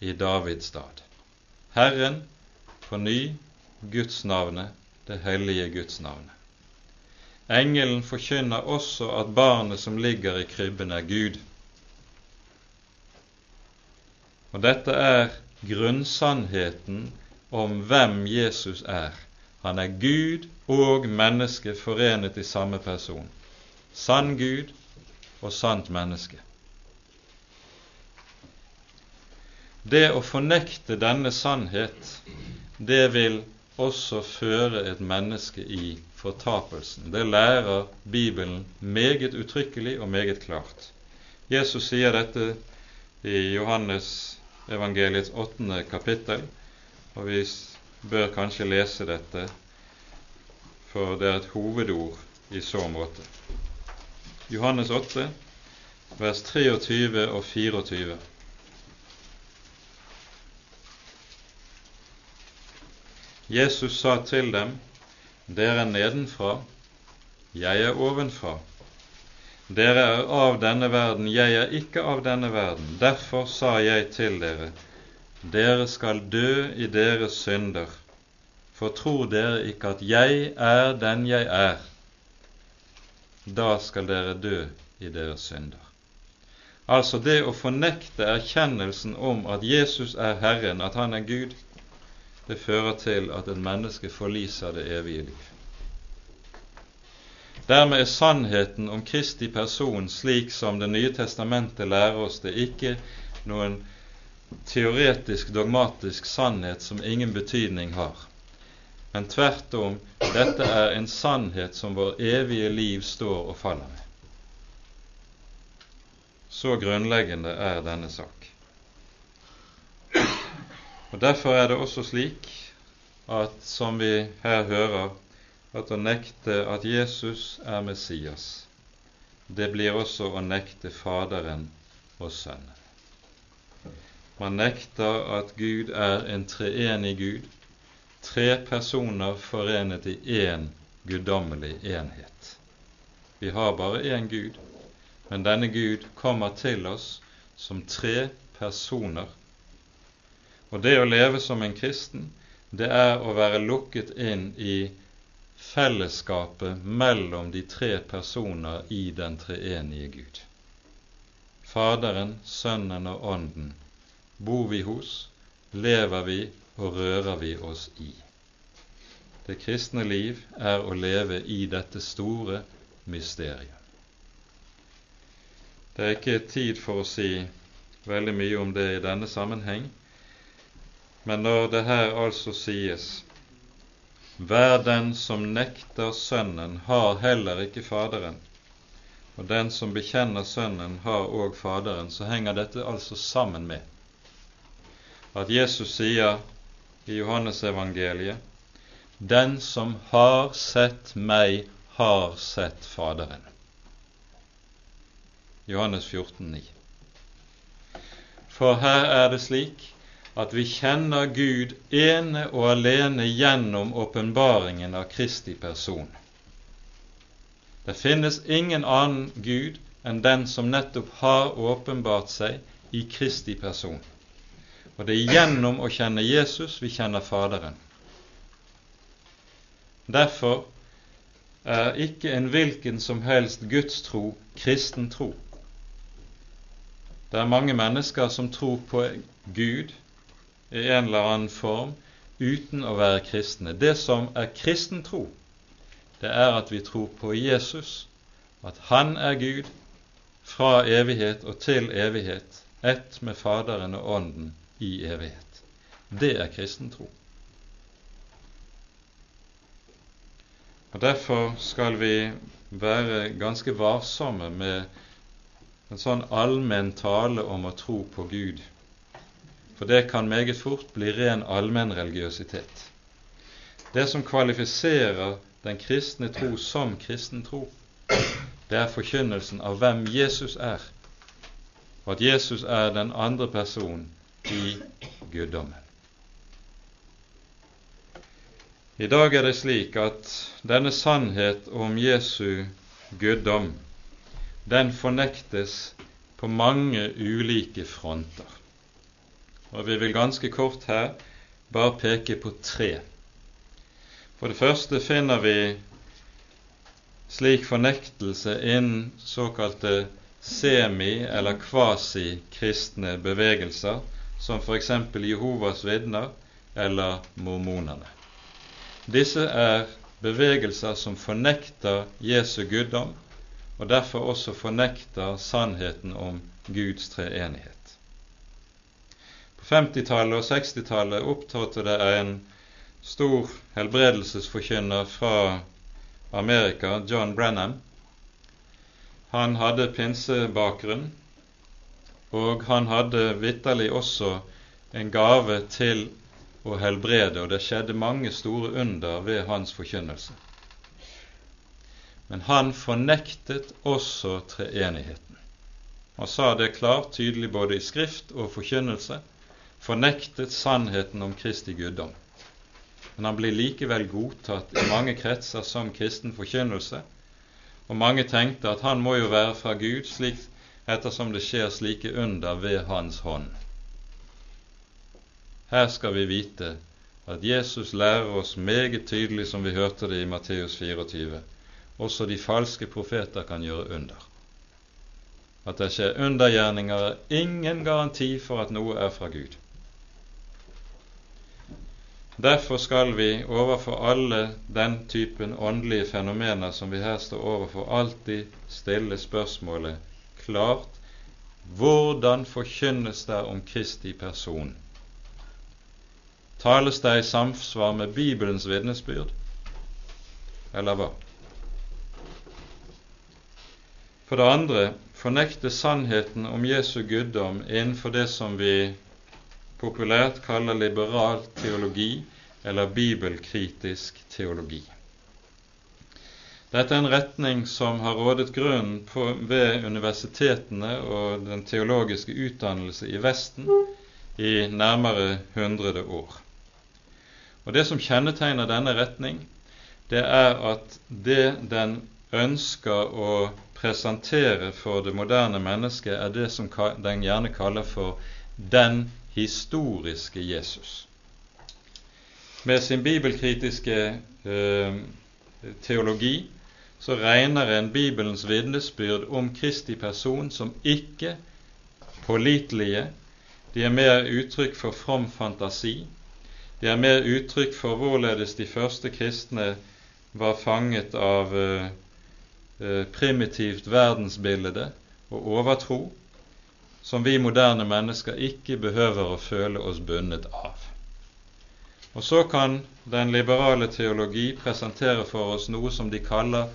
i Davids stad. Herren på ny Gudsnavnet, det hellige Guds navn. Engelen forkynner også at barnet som ligger i krybben, er Gud. Og dette er grunnsannheten om hvem Jesus er. Han er Gud og menneske forenet i samme person. Sann Gud og sant menneske. Det å fornekte denne sannhet det vil også føre et menneske i fortapelsen. Det lærer Bibelen meget uttrykkelig og meget klart. Jesus sier dette i Johannes evangeliets åttende kapittel, og vi bør kanskje lese dette, for det er et hovedord i så måte. Johannes 8, vers 23 og 24. Jesus sa til dem, Dere er nedenfra, jeg er ovenfra. Dere er av denne verden, jeg er ikke av denne verden. Derfor sa jeg til dere, dere skal dø i deres synder. For tror dere ikke at jeg er den jeg er, da skal dere dø i deres synder. Altså det å fornekte erkjennelsen om at Jesus er Herren, at Han er Gud, det fører til at et menneske forliser det evige liv. Dermed er sannheten om Kristi person slik som Det nye testamentet lærer oss det, ikke noen teoretisk, dogmatisk sannhet som ingen betydning har. Men tvert om, dette er en sannhet som vår evige liv står og faller med. Så grunnleggende er denne sak. Og Derfor er det også slik at, som vi her hører, at å nekte at Jesus er Messias, det blir også å nekte Faderen og Sønnen. Man nekter at Gud er en treenig Gud, tre personer forenet i én guddommelig enhet. Vi har bare én Gud, men denne Gud kommer til oss som tre personer og det å leve som en kristen, det er å være lukket inn i fellesskapet mellom de tre personer i den treenige Gud. Faderen, Sønnen og Ånden bor vi hos, lever vi og rører vi oss i. Det kristne liv er å leve i dette store mysteriet. Det er ikke tid for å si veldig mye om det i denne sammenheng, men når det her altså sies Hver den som nekter Sønnen, har heller ikke Faderen, og den som bekjenner Sønnen, har òg Faderen, så henger dette altså sammen med at Jesus sier i Johannesevangeliet Den som har sett meg, har sett Faderen. Johannes 14, 14,9. For her er det slik at vi kjenner Gud ene og alene gjennom åpenbaringen av Kristi person. Det finnes ingen annen Gud enn den som nettopp har åpenbart seg i Kristi person. Og det er gjennom å kjenne Jesus vi kjenner Faderen. Derfor er ikke en hvilken som helst gudstro kristen tro. Det er mange mennesker som tror på Gud i en eller annen form uten å være kristne. Det som er kristen tro, det er at vi tror på Jesus, at Han er Gud fra evighet og til evighet, ett med Faderen og Ånden i evighet. Det er kristen tro. Og Derfor skal vi være ganske varsomme med en sånn allmenn tale om å tro på Gud for det kan meget fort bli ren allmennreligiøsitet. Det som kvalifiserer den kristne tro som kristen tro, det er forkynnelsen av hvem Jesus er, og at Jesus er den andre personen i guddommen. I dag er det slik at denne sannhet om Jesu guddom, den fornektes på mange ulike fronter. Og Vi vil ganske kort her bare peke på tre. For det første finner vi slik fornektelse innen såkalte semi- eller kvasi-kristne bevegelser, som f.eks. Jehovas vitner eller mormonerne. Disse er bevegelser som fornekter Jesu guddom, og derfor også fornekter sannheten om Guds treenighet. På 50-tallet og 60-tallet opptrådte det en stor helbredelsesforkynner fra Amerika, John Brenham. Han hadde pinsebakgrunn, og han hadde vitterlig også en gave til å helbrede, og det skjedde mange store under ved hans forkynnelse. Men han fornektet også treenigheten. Han sa det klart, tydelig både i skrift og forkynnelse, fornektet sannheten om Kristi guddom. Men han blir likevel godtatt i mange kretser som kristen forkynnelse, og mange tenkte at han må jo være fra Gud, slik ettersom det skjer slike under ved hans hånd. Her skal vi vite at Jesus lærer oss meget tydelig, som vi hørte det i Matteus 24, også de falske profeter kan gjøre under. At det skjer undergjerninger, er ingen garanti for at noe er fra Gud. Derfor skal vi overfor alle den typen åndelige fenomener som vi her står overfor, alltid stille spørsmålet klart hvordan forkynnes det om Kristi person? Tales det i samsvar med Bibelens vitnesbyrd, eller hva? For det andre fornekte sannheten om Jesu guddom innenfor det som vi populært kaller liberal teologi eller bibelkritisk teologi. Dette er en retning som har rådet grunnen ved universitetene og den teologiske utdannelse i Vesten i nærmere hundrede år. Og Det som kjennetegner denne retning, det er at det den ønsker å presentere for det moderne mennesket, er det som den gjerne kaller for den historiske Jesus. Med sin bibelkritiske eh, teologi så regner en Bibelens vitnesbyrd om Kristi person som ikke pålitelige. De er mer uttrykk for from fantasi, de er mer uttrykk for hvorledes de første kristne var fanget av eh, eh, primitivt verdensbilde og overtro som vi moderne mennesker ikke behøver å føle oss bundet av. Og så kan den liberale teologi presentere for oss noe som de kaller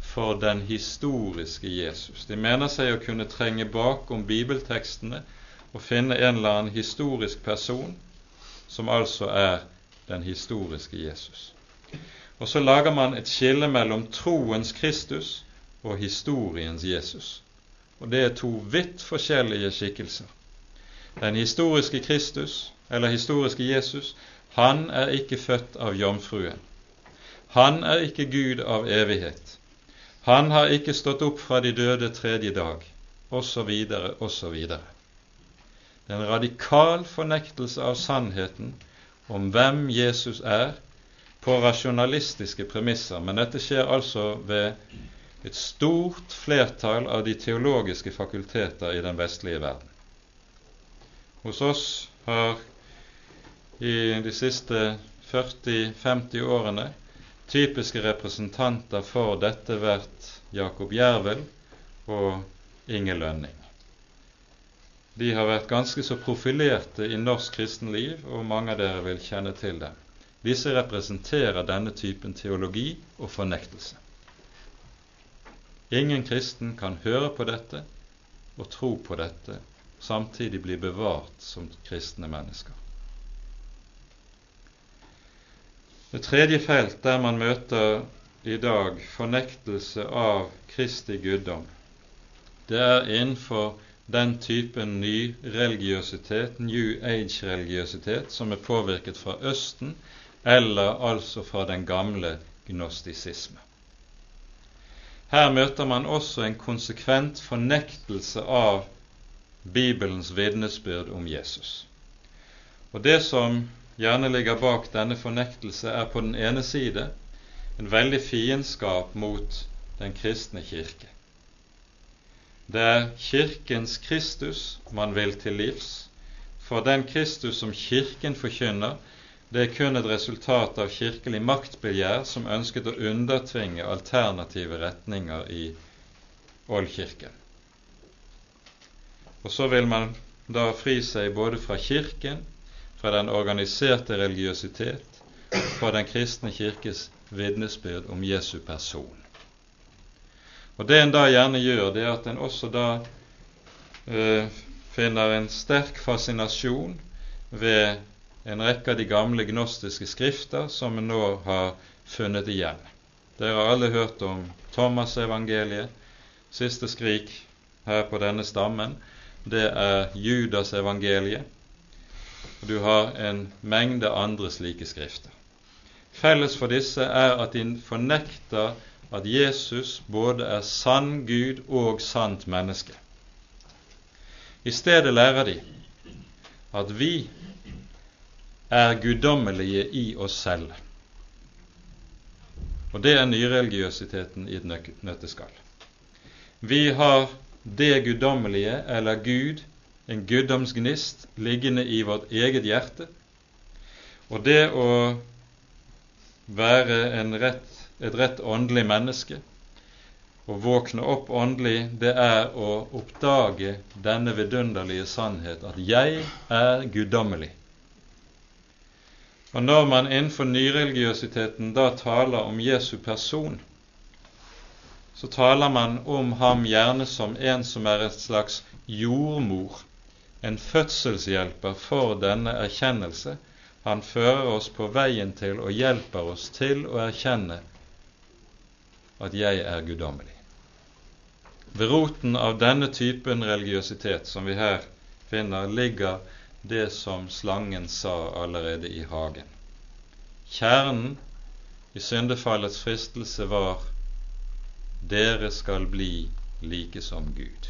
for den historiske Jesus. De mener seg å kunne trenge bakom bibeltekstene og finne en eller annen historisk person som altså er den historiske Jesus. Og så lager man et skille mellom troens Kristus og historiens Jesus. Og det er to vidt forskjellige skikkelser. Den historiske Kristus, eller historiske Jesus, han er ikke født av jomfruen. Han er ikke Gud av evighet. Han har ikke stått opp fra de døde tredje dag, osv., osv. Det er en radikal fornektelse av sannheten om hvem Jesus er, på rasjonalistiske premisser. Men dette skjer altså ved et stort flertall av de teologiske fakulteter i den vestlige verden. Hos oss har i de siste 40-50 årene typiske representanter for dette vært Jakob Jervel og Inge Lønning. De har vært ganske så profilerte i norsk kristenliv, og mange av dere vil kjenne til dem. Disse representerer denne typen teologi og fornektelse. Ingen kristen kan høre på dette og tro på dette samtidig bli bevart som kristne mennesker. Det tredje felt der man møter i dag fornektelse av Kristi guddom, det er innenfor den typen ny religiøsitet, New Age-religiøsitet, som er påvirket fra Østen, eller altså fra den gamle gnostisisme. Her møter man også en konsekvent fornektelse av Bibelens vitnesbyrd om Jesus. Og Det som gjerne ligger bak denne fornektelse, er på den ene side en veldig fiendskap mot den kristne kirke. Det er Kirkens Kristus man vil til livs, for den Kristus som Kirken forkynner, det er kun et resultat av kirkelig maktbegjær som ønsket å undertvinge alternative retninger i oldkirken. Og så vil man da fri seg både fra Kirken, fra den organiserte religiøsitet, fra den kristne kirkes vitnesbyrd om Jesu person. Og Det en da gjerne gjør, det er at en også da eh, finner en sterk fascinasjon ved en rekke av de gamle gnostiske skrifter som en nå har funnet igjen. Dere har alle hørt om Thomas-evangeliet, siste skrik her på denne stammen. Det er Judas-evangeliet. Og du har en mengde andre slike skrifter. Felles for disse er at de fornekter at Jesus både er sann Gud og sant menneske. I stedet lærer de at vi er guddommelige i oss selv. Og det er nyreligiøsiteten i et nøtteskall. Vi har det guddommelige, eller Gud, en guddomsgnist, liggende i vårt eget hjerte. Og det å være rett et rett åndelig menneske. Å våkne opp åndelig, det er å oppdage denne vidunderlige sannhet at jeg er guddommelig. Og når man innenfor nyreligiøsiteten da taler om Jesu person, så taler man om ham gjerne som en som er et slags jordmor, en fødselshjelper for denne erkjennelse. Han fører oss på veien til og hjelper oss til å erkjenne at jeg er guddommelig. Ved roten av denne typen religiøsitet som vi her finner, ligger det som slangen sa allerede i hagen. Kjernen i syndefallets fristelse var dere skal bli like som Gud.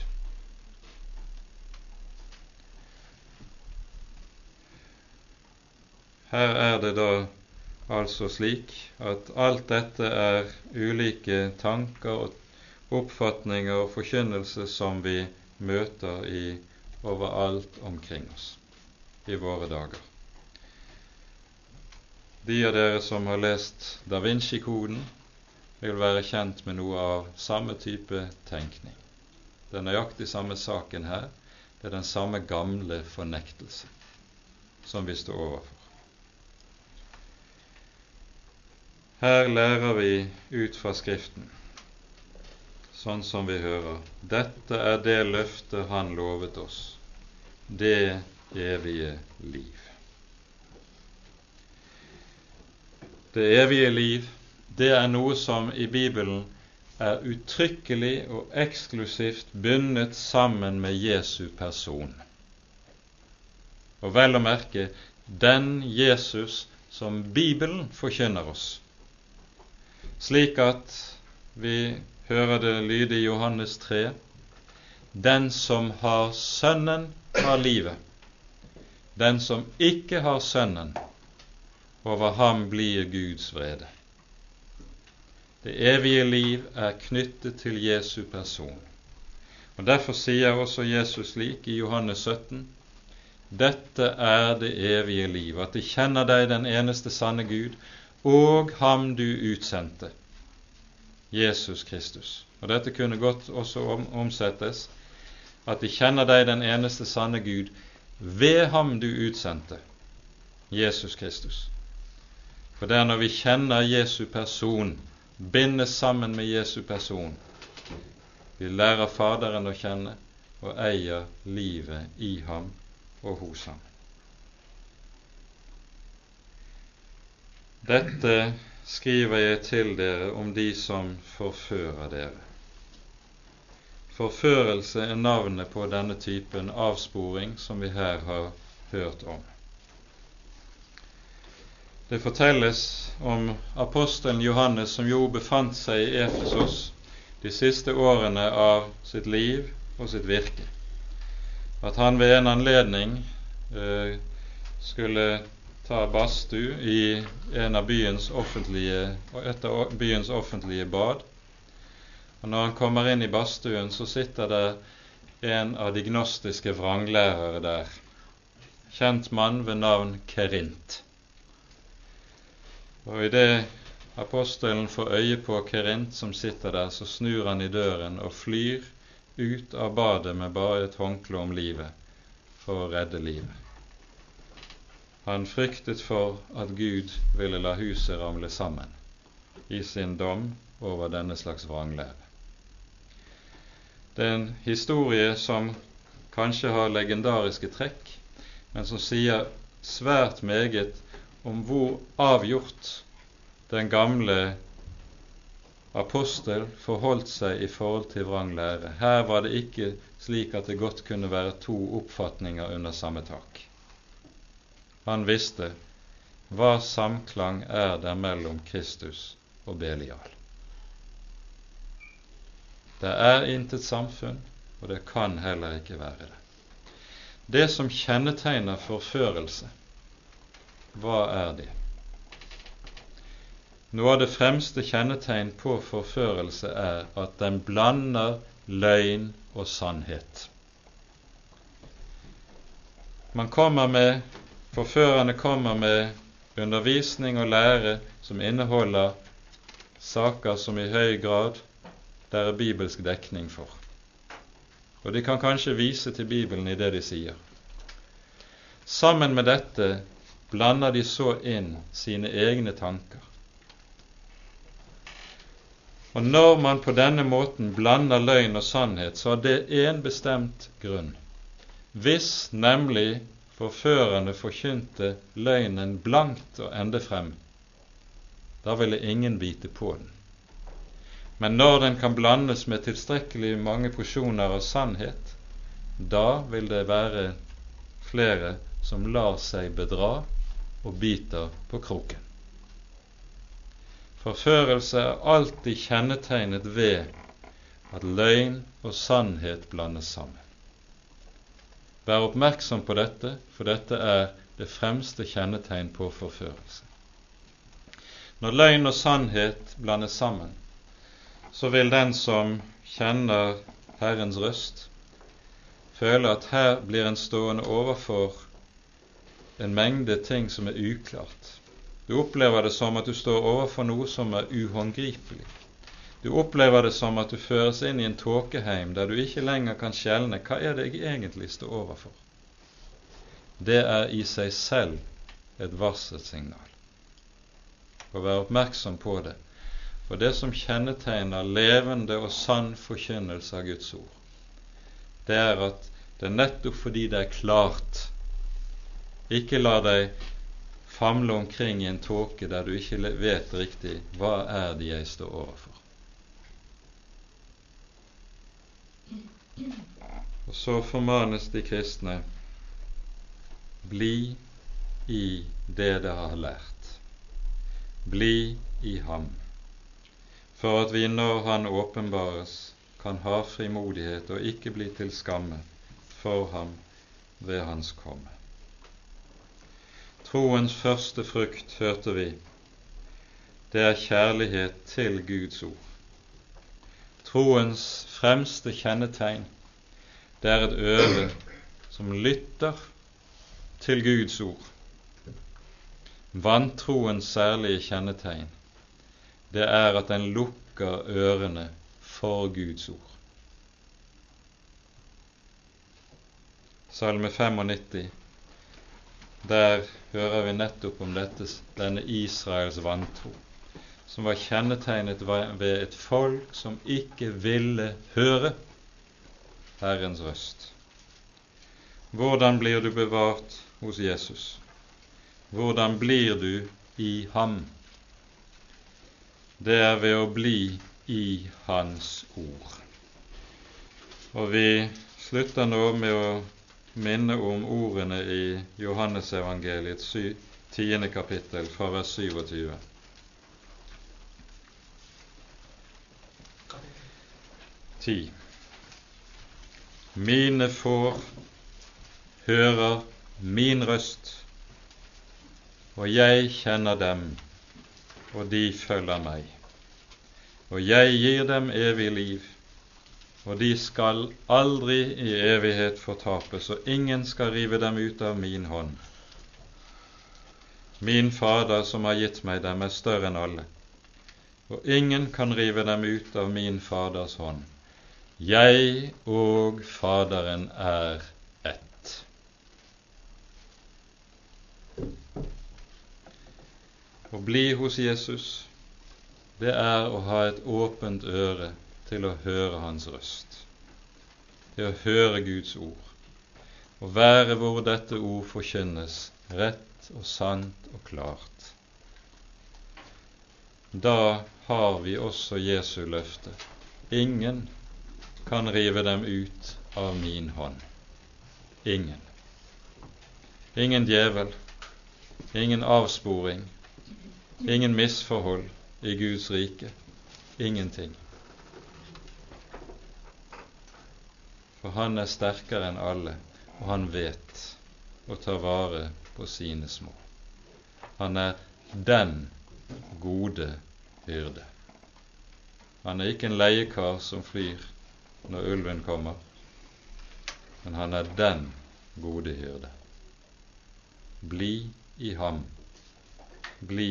Her er det da altså slik at alt dette er ulike tanker og oppfatninger og forkynnelse som vi møter i overalt omkring oss i våre dager. De av dere som har lest Da Vinci-koden, vil være kjent med noe av samme type tenkning. Det er nøyaktig samme saken her. Det er den samme gamle fornektelse som vi står overfor. Her lærer vi ut fra Skriften, sånn som vi hører. Dette er det løftet Han lovet oss, det evige liv. Det evige liv, det er noe som i Bibelen er uttrykkelig og eksklusivt bundet sammen med Jesu person. Og vel å merke den Jesus som Bibelen forkynner oss slik at vi hører det lyde i Johannes 3.: Den som har Sønnen, har livet. Den som ikke har Sønnen, over ham blir Guds vrede. Det evige liv er knyttet til Jesu person. Og Derfor sier også Jesus slik i Johannes 17.: Dette er det evige liv, at de kjenner deg, den eneste sanne Gud, og ham du utsendte, Jesus Kristus. Og Dette kunne godt også omsettes at de kjenner deg, den eneste sanne Gud, ved ham du utsendte, Jesus Kristus. For det er når vi kjenner Jesu person, bindes sammen med Jesu person, vi lærer Faderen å kjenne, og eier livet i ham og hos ham. Dette skriver jeg til dere om de som forfører dere. Forførelse er navnet på denne typen avsporing som vi her har hørt om. Det fortelles om apostelen Johannes som jo befant seg i Efesos de siste årene av sitt liv og sitt virke. At han ved en anledning eh, skulle ta badstue i en av byens offentlige, et av byens offentlige bad og Når han kommer inn i badstuen, så sitter det en av de gnostiske vranglærere der, kjent mann ved navn Kerint. Og idet apostelen får øye på Kerint som sitter der, så snur han i døren og flyr ut av badet med bare et håndkle om livet for å redde livet. Han fryktet for at Gud ville la huset ramle sammen i sin dom over denne slags vranglære. Det er en historie som kanskje har legendariske trekk, men som sier svært meget om hvor avgjort den gamle apostel forholdt seg i forhold til vrang lære. Her var det ikke slik at det godt kunne være to oppfatninger under samme tak. Han visste hva samklang er der mellom Kristus og Belial. Det er intet samfunn, og det kan heller ikke være det. Det som kjennetegner forførelse, hva er det? Noe av det fremste kjennetegn på forførelse er at den blander løgn og sannhet. Man kommer med, Forførerne kommer med undervisning og lære som inneholder saker som i høy grad det er bibelsk dekning for. Og de kan kanskje vise til Bibelen i det de sier. Sammen med dette blander de så inn sine egne tanker. Og når man på denne måten blander løgn og sannhet, så har det én bestemt grunn. Hvis nemlig forførerne forkynte løgnen blankt og ende frem, da ville ingen bite på den. Men når den kan blandes med tilstrekkelig mange porsjoner av sannhet, da vil det være flere som lar seg bedra og biter på kroken. Forførelse er alltid kjennetegnet ved at løgn og sannhet blandes sammen. Vær oppmerksom på dette, for dette er det fremste kjennetegn på forførelse. Når løgn og sannhet blandes sammen, så vil den som kjenner Herrens røst, føle at her blir en stående overfor en mengde ting som er uklart. Du opplever det som at du står overfor noe som er uhåndgripelig. Du opplever det som at du føres inn i en tåkeheim der du ikke lenger kan skjelne hva er det jeg egentlig står overfor. Det er i seg selv et varselsignal. Å være oppmerksom på det for det som kjennetegner levende og sann forkynnelse av Guds ord, det er at det er nettopp fordi det er klart, ikke la deg famle omkring i en tåke der du ikke vet riktig hva er det jeg står overfor. Og så formanes de kristne bli i det dere har lært. Bli i ham for at vi når Han åpenbares, kan ha frimodighet og ikke bli til skamme for ham ved Hans komme. Troens første frukt, hørte vi, det er kjærlighet til Guds ord. Troens fremste kjennetegn, det er et øre som lytter til Guds ord. Vantroens særlige kjennetegn, det er at den lukker ørene for Guds ord. Salme 95, der hører vi nettopp om dette, denne Israels vantro, som var kjennetegnet ved et folk som ikke ville høre. Herrens røst. Hvordan blir du bevart hos Jesus? Hvordan blir du i ham? Det er ved å bli i Hans ord. Og vi slutter nå med å minne om ordene i Johannesevangeliets tiende kapittel fra vers 27. Ti. Mine får hører min røst, og jeg kjenner dem, og de følger meg. Og jeg gir dem evig liv, og de skal aldri i evighet fortapes, og ingen skal rive dem ut av min hånd. Min Fader som har gitt meg dem, er større enn alle, og ingen kan rive dem ut av min Faders hånd. Jeg og Faderen er Å bli hos Jesus, det er å ha et åpent øre til å høre Hans røst, til å høre Guds ord, å være hvor dette ord forkynnes rett og sant og klart. Da har vi også Jesu løfte. Ingen kan rive dem ut av min hånd. Ingen. Ingen djevel, ingen avsporing, ingen misforhold i Guds rike. Ingenting. For han er sterkere enn alle, og han vet å ta vare på sine små. Han er den gode hyrde. Han er ikke en leiekar som flyr når ulven kommer, men han er den gode hyrde. Bli i ham, bli